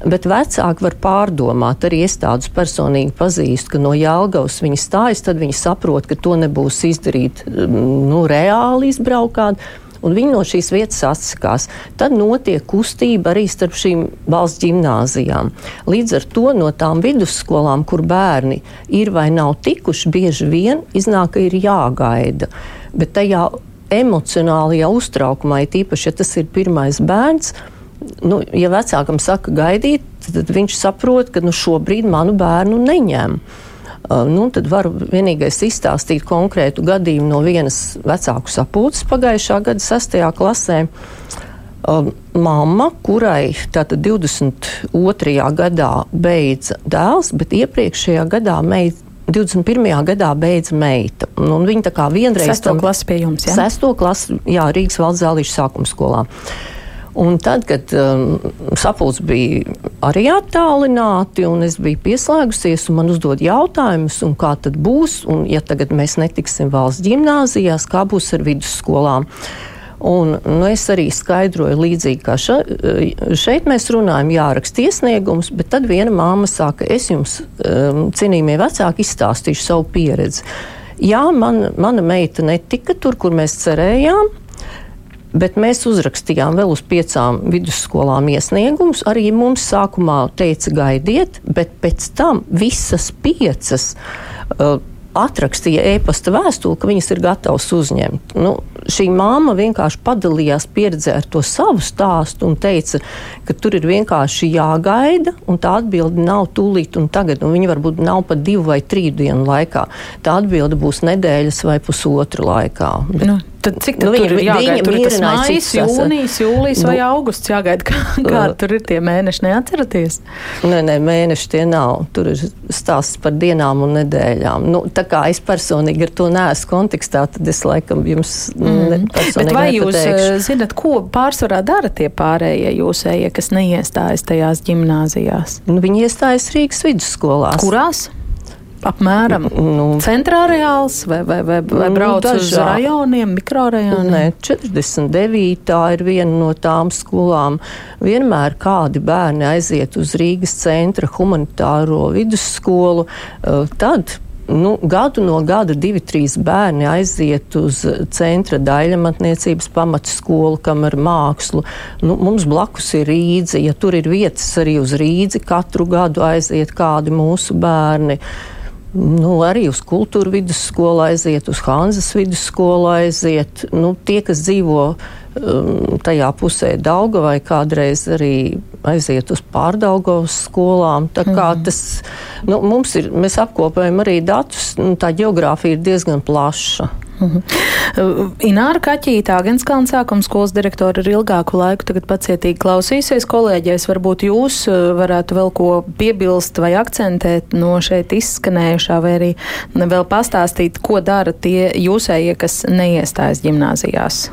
Bet vecāki var pārdomāt, arī es tādus personīgi pazīstu, ka no Jālgavas viņi stājas, tad viņi saprot, ka to nebūs izdarīt mm, nu, reāli izbraukāt. Un viņi no šīs vietas atsakās. Tad notiek kustība arī starp šīm valsts gimnāzijām. Līdz ar to no tām vidusskolām, kur bērni ir vai nav tikuši, bieži vien iznāk, ka ir jāgaida. Bet tajā emocionālajā uztraukumā, tīpaši, ja tas ir pirmais bērns, nu, ja vecākam saka gaidīt, tad viņš saprot, ka nu, šobrīd manu bērnu neņem. Uh, nu, tad varu vienīgais izstāstīt konkrētu gadījumu no vienas vecāku sapulces pagājušā gada 6. klasē. Uh, mamma, kurai tātad 22. gadā beidza dēls, bet iepriekšējā gadā meita 21. gadā beidza meita. Un viņa tā kā vienreiz. Sesto klasi pie jums, jā? Sesto klasi, jā, Rīgas valsts zālīšu sākuma skolā. Un tad, kad um, sapulcs bija arī attālināti, un es biju pieslēgusies, un man uzdod jautājumus, kā tad būs, un ja tagad mēs netiksim valsts gimnāzijās, kā būs ar vidusskolām. Un, nu, es arī skaidroju, līdzīgi kā ša, šeit mēs runājam, jāraksta iesniegums, bet tad viena māma saka, es jums, um, cienījamie vecāki, izstāstīšu savu pieredzi. Jā, man, mana meita netika tur, kur mēs cerējām. Bet mēs uzrakstījām vēl uz piecām vidusskolām iesniegumus. Arī mums sākumā teica, gaidiet, bet pēc tam visas piecas uh, atrakstīja e-pasta vēstuli, ka viņas ir gatavas uzņemt. Nu, šī māma vienkārši padalījās pieredzē ar to savu stāstu un teica, ka tur ir vienkārši jāgaida, un tā atbilde nav tūlīt un tagad. Un viņa varbūt nav pat divu vai trīs dienu laikā. Tā atbilde būs nedēļas vai pusotra laikā. Bet... Nu, Tad cik tad nu, tur ir jāgaida? Tur tas mājas, jūnijas, jūlijas nu, vai augusts jāgaida? Kā, kā uh, tur ir tie mēneši, neatceraties? Nē, nē, mēneši tie nav. Tur ir stāsts par dienām un nedēļām. Nu, tā kā es personīgi ar to neesmu kontekstā, tad es laikam jums mm. Bet vai jūs nepateikšu. zinat, ko pārsvarā dara tie pārējie jūsējie, kas neiestājas tajās ģimnāzijās? Nu, viņi iestājas Rīgas vidusskolās. Kurās? Apmēram nu, centrā reāls vai, vai, vai, vai nu, brauc dažā. uz rajoniem, mikrorajoniem? Nē, 49. ir viena no tām skolām. Vienmēr kādi bērni aiziet uz Rīgas centra humanitāro vidusskolu, eh, tad nu, gadu no gada divi, trīs bērni aiziet uz centra daļamatniecības pamatskolu, kam ir mākslu. Nu, mums blakus ir rīdzi, ja tur ir vietas arī uz rīdzi, katru gadu aiziet kādi mūsu bērni. Uh, Nu, arī uz kultūra vidusskolu aiziet, uz Hanzas vidusskolu aiziet. Nu, tie, kas dzīvo um, tajā pusē Dauga vai kādreiz arī aiziet uz pārdaugos skolām. Tā kā mm. tas, nu, mums ir, mēs apkopējam arī datus, nu, tā geogrāfija ir diezgan plaša. Mhm. Ināra Kaķītā, Agenskalna sākuma skolas direktora, ir ilgāku laiku tagad pacietīgi klausīsies kolēģies. Varbūt jūs varētu vēl ko piebilst vai akcentēt no šeit izskanējušā, vai arī vēl pastāstīt, ko dara tie jūsējie, kas neiestājas ģimnāzijās.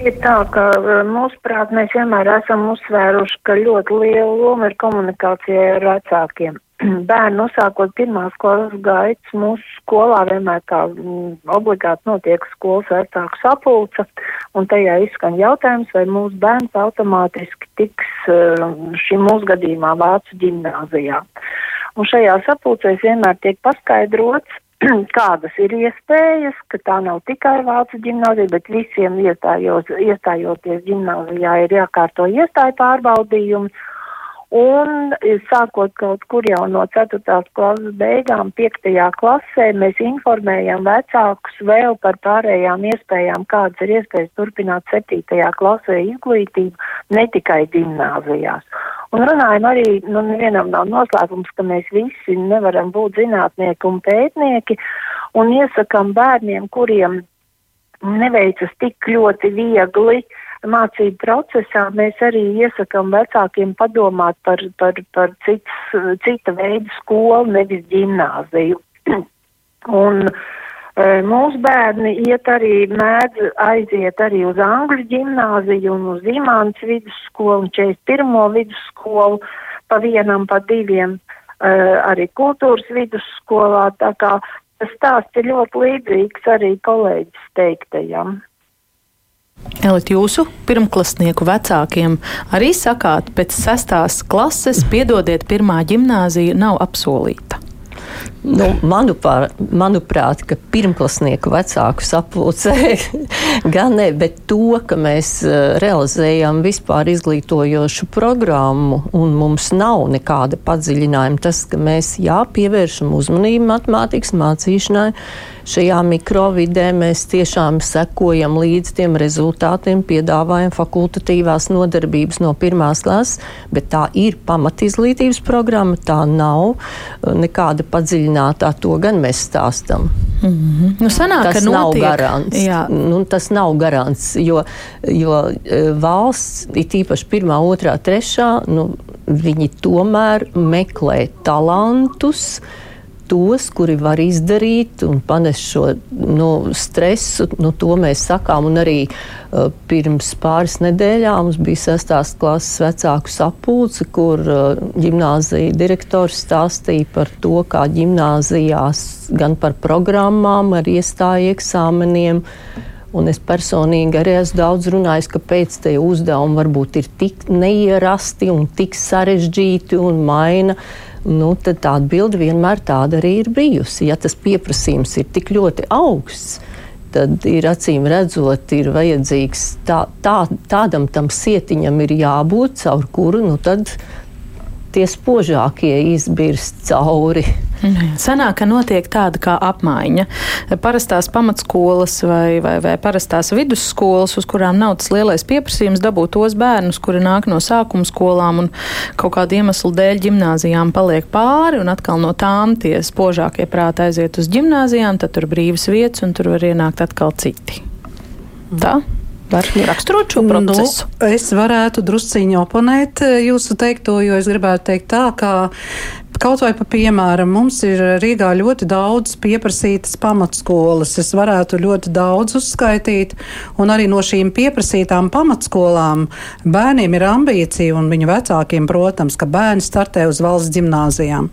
Ir tā, ka mūsuprāt mēs vienmēr esam uzsvēruši, ka ļoti liela loma ir komunikācijai ar vecākiem. bērnu uzsākot pirmās klases gaitas, mūsu skolā vienmēr kā mm, obligāti notiek skolas vecāku sapulce, un tajā izskan jautājums, vai mūsu bērns automātiski tiks eh, šim mūsu gadījumā Vācu ģimnāzijā. Un šajā sapulcēs vienmēr tiek paskaidrots, kādas ir iespējas, ka tā nav tikai Vācu ģimnāzija, bet visiem iestājoties ģimnāzijā ir jākārto iestāju pārbaudījumi Un sākot kaut kur jau no 4. klases beigām, 5. klasē, mēs informējam vecākus vēl par pārējām iespējām, kādas ir iespējas turpināt 7. klasē izglītību, ne tikai gimnāzijās. Un runājam arī, nu, nevienam nav noslēpums, ka mēs visi nevaram būt zinātnieki un pētnieki, un iesakam bērniem, kuriem neveicas tik ļoti viegli, uh, mācību procesā mēs arī iesakām vecākiem padomāt par, par, par cits, cita veida skolu, nevis ģimnāziju. Un e, mūsu bērni iet arī, mēdz aiziet arī uz Angļu ģimnāziju un uz Imāns vidusskolu un 41. vidusskolu pa vienam, pa diviem, e, arī kultūras vidusskolā, tā kā tas stāsts ir ļoti līdzīgs arī kolēģis teiktajam. Elit, jūsu pirmklasnieku vecākiem arī sakāt, pēc sestās klases, piedodiet, pirmā gimnāzija nav apsolīta. Nu, manupār, manuprāt, ka pirmklasnieku vecāku sapulcē gan ne, bet to, ka mēs eh, realizējam vispār izglītojošu programmu un mums nav nekāda padziļinājuma, tas, ka mēs jā, pievēršam uzmanību matemātikas mācīšanai, šajā mikrovidē mēs tiešām sekojam līdz tiem rezultātiem, piedāvājam fakultatīvās nodarbības no pirmās klases, bet tā ir pamatizglītības programma, tā nav uh, nekāda padziļinātā, to gan mēs stāstam. Mm -hmm. nu, sanāk, tas nav garants. Jā. Nu, tas nav garants, jo, jo uh, valsts, it īpaši pirmā, otrā, trešā, nu, viņi tomēr meklē talantus, tos, kuri var izdarīt un panest šo nu, stresu. Nu, to mēs sakām. Un arī uh, pirms pāris nedēļām mums bija sestās klases vecāku sapulce, kur uh, gimnāzija direktors stāstīja par to, kā gimnāzijās gan par programmām, ar iestāju eksāmeniem. Un es personīgi arī esmu daudz runājis, kāpēc tie uzdevumi varbūt ir tik neierasti un tik sarežģīti un maina uh, nu, tad tā atbilde vienmēr tāda arī ir bijusi. Ja tas pieprasījums ir tik ļoti augsts, tad ir acīm redzot, ir vajadzīgs tā, tā, tādam tam sietiņam ir jābūt, caur kuru nu, tie spožākie izbirst cauri. Sanāk, ka notiek tāda kā apmaiņa. Parastās pamatskolas vai, vai, vai parastās vidusskolas, uz kurām nav tas lielais pieprasījums, dabūt tos bērnus, kuri nāk no sākuma skolām un kaut kādu iemeslu dēļ ģimnāzijām paliek pāri, un atkal no tām tie spožākie prāti aiziet uz ģimnāzijām, tad tur brīvas vietas, un tur var ienākt atkal citi. Tā? var raksturot šo procesu? Nu, es varētu drusciņi oponēt jūsu teikto, jo es gribētu teikt tā, ka Kaut vai pa piemēram, mums ir Rīgā ļoti daudz pieprasītas pamatskolas. Es varētu ļoti daudz uzskaitīt, un arī no šīm pieprasītām pamatskolām bērniem ir ambīcija, un viņu vecākiem, protams, ka bērni startē uz valsts gimnāzijām.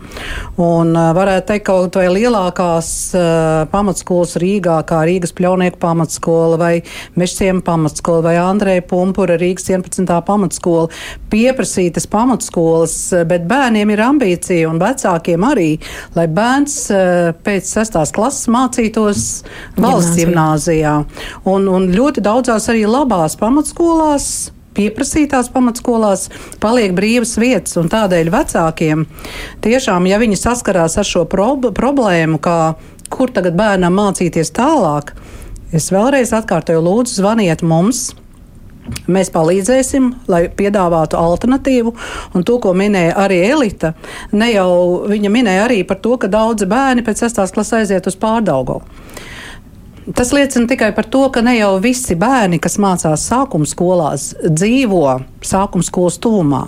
Un varētu teikt, kaut vai lielākās uh, pamatskolas Rīgā, kā Rīgas pļaunieku pamatskola vai Mešiem pamatskola vai Andreja Pumpura Rīgas 11. pamatskola, pieprasītas pamatskolas, bet bērniem ir ambīcija un vecākiem arī, lai bērns eh, pēc sestās klases mācītos valsts gimnāzijā. Un, un ļoti daudzās arī labās pamatskolās pieprasītās pamatskolās paliek brīvas vietas, un tādēļ vecākiem tiešām, ja viņi saskarās ar šo pro problēmu, kā kur tagad bērnam mācīties tālāk, es vēlreiz atkārtoju, lūdzu, zvaniet mums! Mēs palīdzēsim, lai piedāvātu alternatīvu. Un to, ko minēja arī Elita, ne jau viņa minēja arī par to, ka daudzi bērni pēc 6. klases aiziet uz pārdaugu. Tas liecina tikai par to, ka ne jau visi bērni, kas mācās sākuma skolās, dzīvo sākuma skolas tuvumā.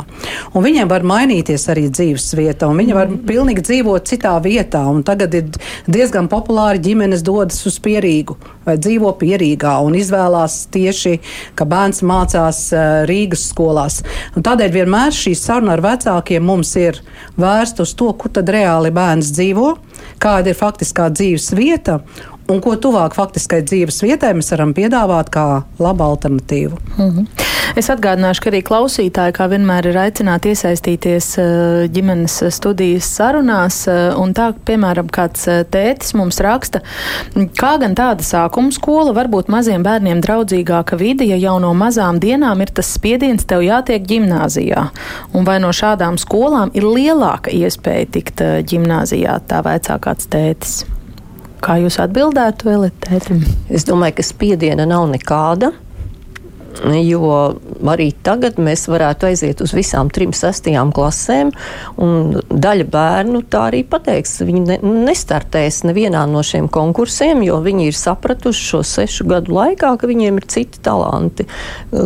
Un viņiem var mainīties arī dzīves vieta, un viņi var mm. pilnīgi dzīvot citā vietā. Tagad ir diezgan populāri ģimenes dodas uz pierīgu vai dzīvo pierīgā un izvēlās tieši, ka bērns mācās uh, Rīgas skolās. Un tādēļ vienmēr šī saruna ar vecākiem mums ir vērsta uz to, kur tad reāli bērns dzīvo, kāda ir faktiskā dzīves vieta un ko tuvāk faktiskai dzīves vietai mēs varam piedāvāt kā labu alternatīvu. Mm -hmm. Es atgādināšu, ka arī klausītāji, kā vienmēr, ir aicināti iesaistīties eh, ģimenes studijas sarunās. Eh, tā, piemēram, kāds eh, tētis mums raksta, kā gan tāda sākuma skola var būt maziem bērniem draudzīgāka vide, ja jau no mazām dienām ir tas spiediens tev jātiek ģimnāzijā. Un vai no šādām skolām ir lielāka iespēja tikt ģimnāzijā, tā vaicā kāds tētis. Kā jūs atbildētu, Elitētim? Es domāju, ka spiediena nav nekāda. Jo arī tagad mēs varētu aiziet uz visām trim sestajām klasēm, un daļa bērnu tā arī pateiks. Viņi ne, nestartēs nevienā no šiem konkursiem, jo viņi ir sapratuši šo sešu gadu laikā, ka viņiem ir citi talanti.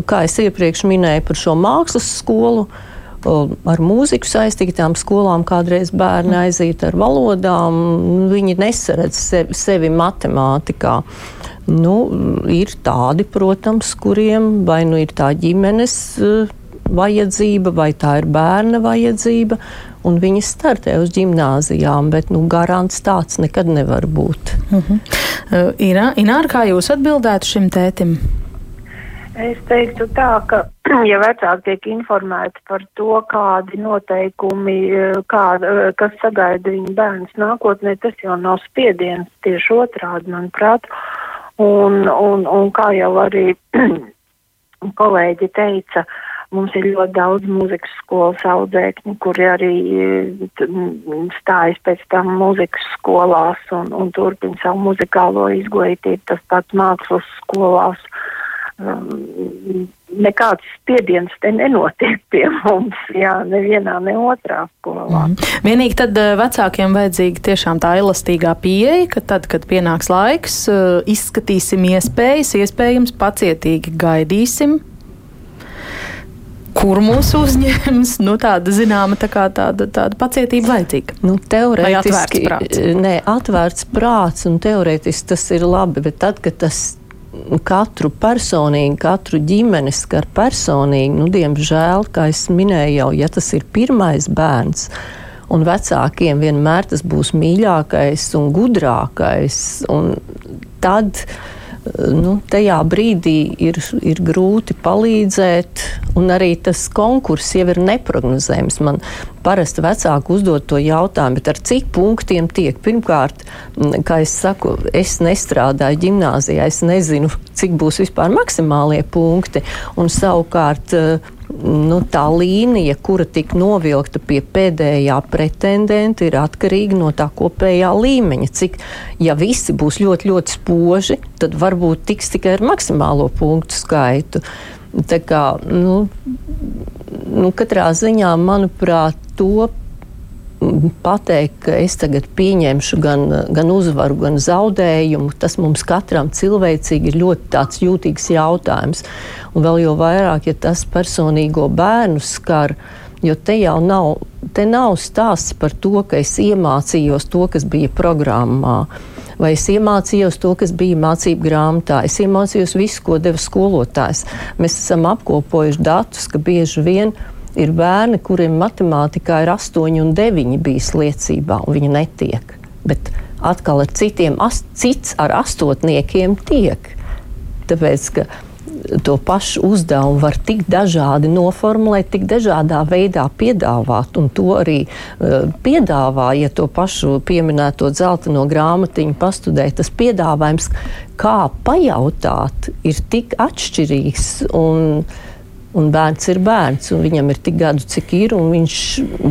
Kā es iepriekš minēju par šo mākslas skolu, uh, ar mūziku saistītām skolām kādreiz bērni aiziet ar valodām, viņi nesaredz sevi, sevi matemātikā. Nu, ir tādi, protams, kuriem vai nu ir tā ģimenes uh, vajadzība, vai tā ir bērna vajadzība, un viņi startē uz gimnāzijām, bet nu, garants tāds nekad nevar būt. Uh -huh. uh, Ināra, kā jūs atbildētu šim tētim? Es teiktu tā, ka, ja vecāki tiek informēti par to, kādi noteikumi, eh, kā, eh, kas sagaida viņu bērns nākotnē, tas jau nav spiediens tieši otrādi, manuprāt. Un, un, un kā jau arī kolēģi teica, mums ir ļoti daudz mūzikas skolas audzēkņu, kuri arī eh, stājas pēc tam mūzikas skolās un, un turpina savu muzikālo izglītību, tas pats mākslas skolās. Uh, um, nekāds spiediens te nenotiek pie mums, jā, nevienā, ne otrā skolā. Mm. Vienīgi tad uh, vecākiem vajadzīga tiešām tā elastīgā pieeja, ka tad, kad pienāks laiks, uh, izskatīsim iespējas, iespējams pacietīgi gaidīsim. Kur mūs uzņems? Nu, tāda zināma tā kā, tāda, tāda pacietība vajadzīga. Nu, teorētiski, atvērts prāts. Nē, atvērts prāts un teorētiski tas ir labi, bet tad, kad tas katru personīgi, katru ģimeni skar personīgi. Nu, diemžēl, kā es minēju, jau ja tas ir pirmais bērns. Un vecākiem vienmēr tas būs mīļākais un gudrākais. Un tad uh, nu, tajā brīdī ir, ir grūti palīdzēt, un arī tas konkurss jau ir neparedzējams. Man parasti vecāki uzdod to jautājumu, ar cik punktiem tiek. Pirmkārt, kā es saku, es nestrādāju gimnājā, es nezinu, cik būs vispār maksimālie punkti, un savukārt nu, tā līnija, kura tika novilkta pie pēdējā pretendenta, ir atkarīga no tā kopējā līmeņa. Cik, ja visi būs ļoti, ļoti spoži, tad varbūt tiks tikai ar maksimālo punktu skaitu. Tā kā, nu, nu, katrā ziņā, manuprāt, to pateikt, ka es tagad pieņemšu gan, gan uzvaru, gan zaudējumu, tas mums katram cilvēcīgi ir ļoti jūtīgs jautājums. Un vēl jau vairāk, ja tas personīgo bērnu skar, jo te jau nav, te nav stāsts par to, ka es iemācījos to, kas bija programmā. Vai es iemācījos to, kas bija mācību grāmatā. Es iemācījos visu, ko deva skolotājs. Mēs esam apkopojuši datus, ka bieži vien ir bērni, kuriem matemātikā ir 8 un 9 bijis liecībā, un viņi netiek. Bet atkal ar citiem, as, cits ar astotniekiem tiek. Tāpēc, ka to pašu uzdevumu var tik dažādi noformulēt, tik dažādā veidā piedāvāt. Un to arī uh, piedāvā, ja to pašu pieminēto dzelteno grāmatiņu pastudē, tas piedāvājums, kā pajautāt, ir tik atšķirīgs. Un, Un bērns ir bērns, un viņam ir tik gadu, cik ir, un viņš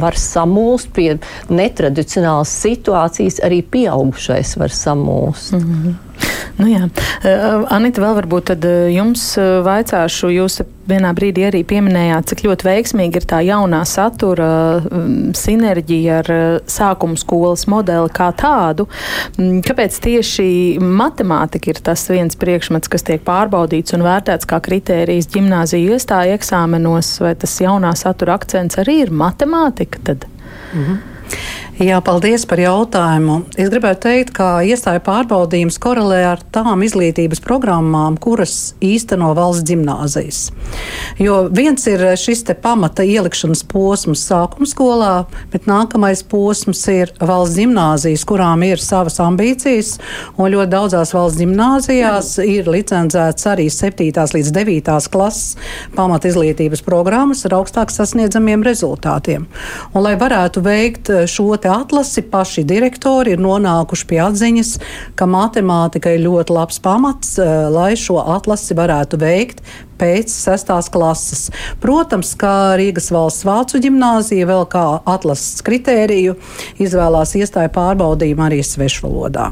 var samulst pie netradicionālas situācijas. Arī pieaugušais var samulst. Mm -hmm. Nu jā. Anita, vēl varbūt tad jums vaicāšu, jūs vienā brīdī arī pieminējāt, cik ļoti veiksmīgi ir tā jaunā satura sinerģija ar sākuma skolas modeli kā tādu. Mm, kāpēc tieši matemātika ir tas viens priekšmets, kas tiek pārbaudīts un vērtēts kā kritērijs ģimnāziju iestāja eksāmenos, vai tas jaunā satura akcents arī ir matemātika? Tad? -hmm. Jā, paldies par jautājumu. Es gribētu teikt, ka iestāja pārbaudījums korelē ar tām izglītības programmām, kuras īsteno valsts gimnāzijas. Jo viens ir šis pamata ielikšanas posms sākuma skolā, bet nākamais posms ir valsts gimnāzijas, kurām ir savas ambīcijas, un ļoti daudzās valsts gimnāzijās ir licencēts arī 7. līdz 9. klases pamata izglītības programmas ar augstāk sasniedzamiem rezultātiem. Un, lai varētu veikt šo atlasi paši direktori ir nonākuši pie atziņas, ka matemātika ir ļoti labs pamats, eh, lai šo atlasi varētu veikt pēc sestās klases. Protams, ka Rīgas valsts vācu ģimnāzija vēl kā atlases kritēriju izvēlās iestāju pārbaudījumu arī svešvalodā.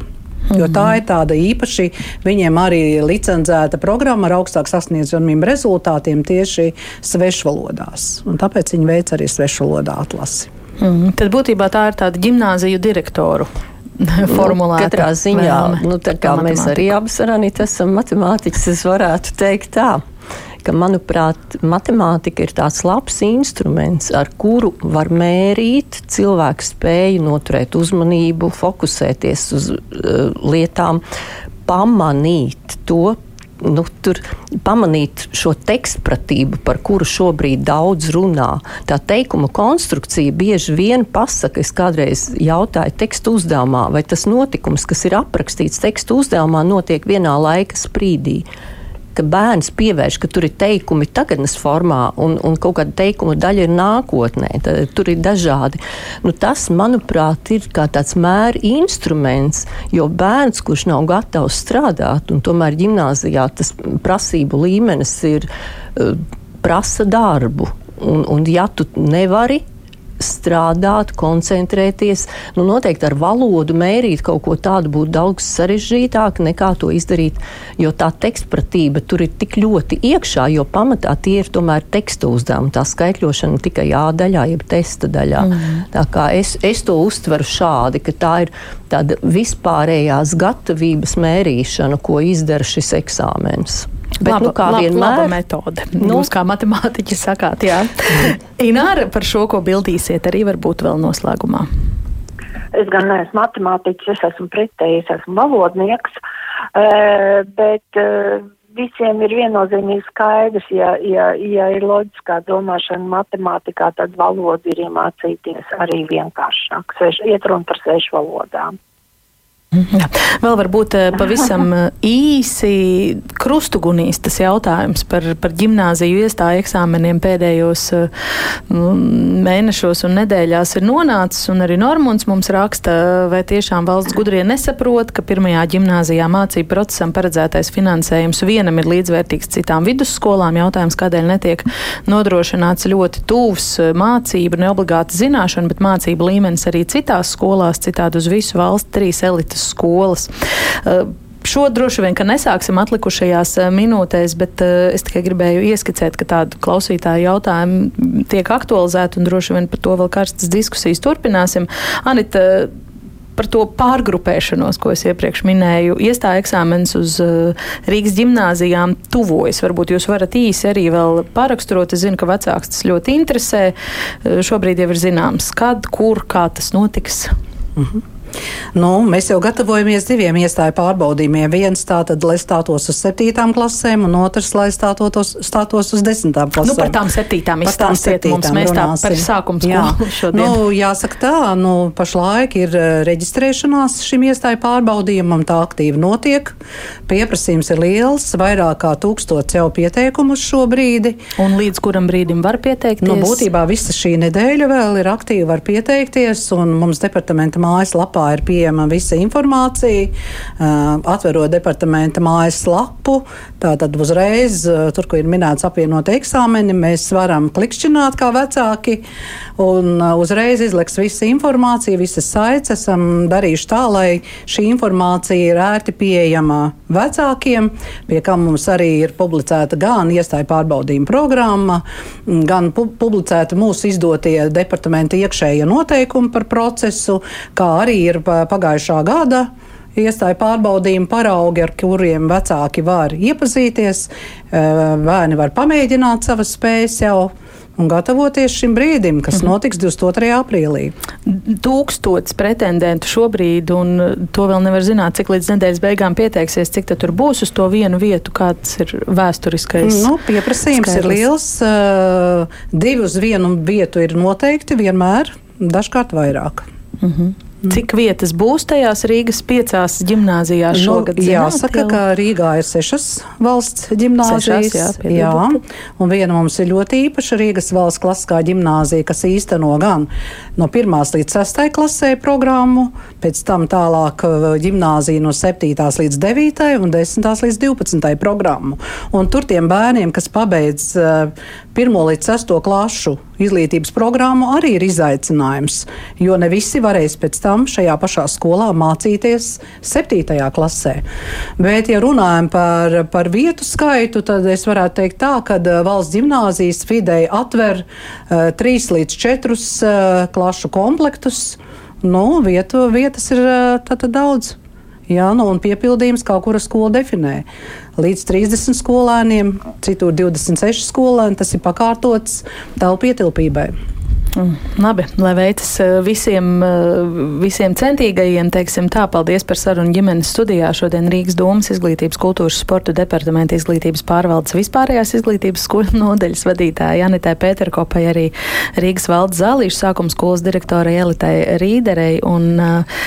Jo tā ir tāda īpaši viņiem arī licencēta programma ar augstāk sasniedzamiem rezultātiem tieši svešvalodās. Un tāpēc viņi veic arī svešvalodā atlasi. Mm, tad būtībā tā ir tāda gimnāziju direktoru. Formulēta. Nu, katrā ziņā, nu, tā kā mēs arī abas ar Anītu esam matemātiķis, es varētu teikt tā ka, manuprāt, matemātika ir tāds labs instruments, ar kuru var mērīt cilvēku spēju noturēt uzmanību, fokusēties uz uh, lietām, pamanīt to nu, tur pamanīt šo tekstpratību, par kuru šobrīd daudz runā. Tā teikuma konstrukcija bieži vien pasaka, es kādreiz jautāju tekstu uzdevumā, vai tas notikums, kas ir aprakstīts tekstu uzdevumā, notiek vienā laika sprīdī ka bērns pievērš, ka tur ir teikumi tagadnes formā un, un kaut kāda teikuma daļa ir nākotnē. Tad, tur ir dažādi. Nu, tas, manuprāt, ir kā tāds mēra instruments, jo bērns, kurš nav gatavs strādāt, un tomēr gimnāzijā tas prasību līmenis ir uh, prasa darbu. Un, un ja tu nevari strādāt, koncentrēties. Nu, noteikti ar valodu mērīt kaut ko tādu būtu daudz sarežģītāk nekā to izdarīt, jo tā tekstpratība tur ir tik ļoti iekšā, jo pamatā tie ir tomēr teksta uzdevumi. Tā skaitļošana tikai A daļā, jeb testa daļā. Mm. Tā kā es, es to uztveru šādi, ka tā ir tāda vispārējās gatavības mērīšana, ko izdara šis eksāmens. Bet, laba, nu, kā laba, vienmēr, laba metode. Nu, Jūs kā matemātiķi sakāt, jā. Ināra, par šo, ko bildīsiet, arī varbūt vēl noslēgumā. Es gan neesmu matemātiķis, es esmu pretējs, esmu valodnieks, bet visiem ir viennozīmīgi skaidrs, ja, ja, ja ir loģiskā domāšana matemātikā, tad valodu ir iemācīties arī vienkāršāk. Iet runa par svešu valodām. Jā. Vēl varbūt eh, pavisam eh, īsi krustugunīs tas jautājums par, par ģimnāziju iestāju eksāmeniem pēdējos eh, mēnešos un nedēļās ir nonācis, un arī Normons mums raksta, vai tiešām valsts gudrie nesaprot, ka pirmajā ģimnāzijā mācību procesam paredzētais finansējums vienam ir līdzvērtīgs citām vidusskolām. Jautājums, kādēļ netiek nodrošināts ļoti tūvs mācību, ne obligāti zināšana, bet mācību līmenis arī citās skolās, citādi uz visu valsti trīs elites citas skolas. Uh, Šo droši vien, nesāksim atlikušajās uh, minūtēs, bet uh, es tikai gribēju ieskicēt, ka tādu klausītāju jautājumu tiek aktualizēta un droši vien par to vēl karstas diskusijas turpināsim. Anita, par to pārgrupēšanos, ko es iepriekš minēju. Iestāja eksāmenis uz Rīgas gimnāzijām tuvojas. Varbūt jūs varat īsi arī vēl paraksturot. Es zinu, ka vecāks tas ļoti interesē. Šobrīd jau ir zināms, kad, kur, kā tas notiks. Mhm. Nu, mēs jau gatavojamies diviem iestāju pārbaudījumiem. Viens tātad, lai stātos uz septītām klasēm, un otrs, lai stātos, stātos uz desmitām klasēm. Nu, par tām septītām izstāstiet mums, mēs tā par sākumu skolu šodien. Nu, jāsaka tā, nu, pašlaik ir eh, reģistrēšanās šim iestāju pārbaudījumam, tā aktīvi notiek. Pieprasījums ir liels, vairāk kā tūkstots jau pieteikumu uz šo brīdi. Un līdz kuram brīdim var pieteikties? Nu, būtībā visa šī nedēļa vēl ir aktīvi var pieteikties, un mums departamenta mājaslapā lapā ir pieejama visa informācija. Atverot departamenta mājaslapu, tātad uzreiz, tur, kur ir minēts apvienot eksāmeni, mēs varam klikšķināt kā vecāki un uzreiz izliks visa informācija, visas saites. Esam darījuši tā, lai šī informācija ir ērti pieejama vecākiem, pie kā mums arī ir publicēta gan iestāja pārbaudījuma programma, gan pu publicēta mūsu izdotie departamenta iekšējie noteikumi par procesu, kā arī ir pagājušā gada iestāja pārbaudījuma paraugi, ar kuriem vecāki var iepazīties. Bērni var pamēģināt savas spējas jau un gatavoties šim brīdim, kas -hmm. notiks 22. aprīlī. Tūkstots pretendentu šobrīd, un to vēl nevar zināt, cik līdz nedēļas beigām pieteiksies, cik tur būs uz to vienu vietu, kāds ir vēsturiskais. Nu, pieprasījums skaidrs. ir liels. Uh, divi uz vienu vietu ir noteikti vienmēr, dažkārt vairāk. Mm -hmm. Cik vietas būs tajās Rīgas piecās gimnājās nu, šogad? Nu, jāsaka, ka Rīgā ir sešas valsts gimnājās. Jā, jā, un viena mums ir ļoti īpaša Rīgas valsts klasiskā gimnājā, kas īsteno gan no 1 līdz 6 klasē programmu, pēc tam tālāk gimnājā no 7 līdz 9 un 10 līdz 12 programmu. Un tur tiem bērniem, kas pabeidz 1 līdz 6 klašu izglītības programmu, arī ir izaicinājums, jo ne visi varēs pēc tam šajā pašā skolā mācīties 7. klasē. Bet, ja runājam par, par vietu skaitu, tad es varētu teikt tā, ka eh, valsts gimnāzijas vidēji atver uh, 3 līdz 4 uh, klašu komplektus. Nu, vietu, vietas ir tātad daudz. Jā, nu, un piepildījums kaut kura skola definē. Līdz 30 skolēniem, citur 26 skolēni, tas ir pakārtots telpu ietilpībai. Mm, labi, lai veicas eh, visiem, eh, visiem centīgajiem, teiksim tā, paldies par sarunu ģimenes studijā. Šodien Rīgas domas izglītības, kultūras, sporta departamenta izglītības pārvaldes vispārējās izglītības skolu nodeļas vadītāja Janitai Pēterkopai, arī Rīgas valdes zālīšu sākums skolas direktorai Elitai Rīderei un uh,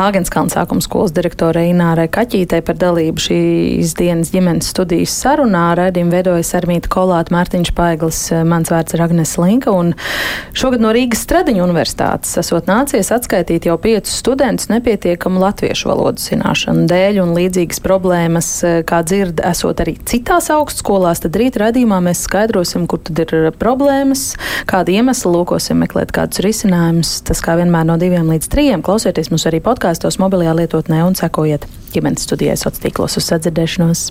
Āgenskalna sākuma skolas direktore Inārai Kaķītei par dalību šīs dienas ģimenes studijas sarunā. Radījumu veidojas Armīta Kolāta, Mārtiņš Paiglis, mans vārds ir Agnes Linka. Šogad no Rīgas Stradiņu universitātes esot nācies atskaitīt jau piecus studentus nepietiekamu latviešu valodas zināšanu dēļ un līdzīgas problēmas, kā dzird, esot arī citās augstskolās. Tad rīt radījumā mēs skaidrosim, kur tad ir problēmas, kāda iemesla, lūkosim meklēt kādus risinājumus. Tas kā vienmēr no diviem līdz trijiem. Klausieties mums arī podkāstos, mobilajā lietotnē un sekojiet ģimenes studijai sociālos tīklos uz sadzirdēšanos.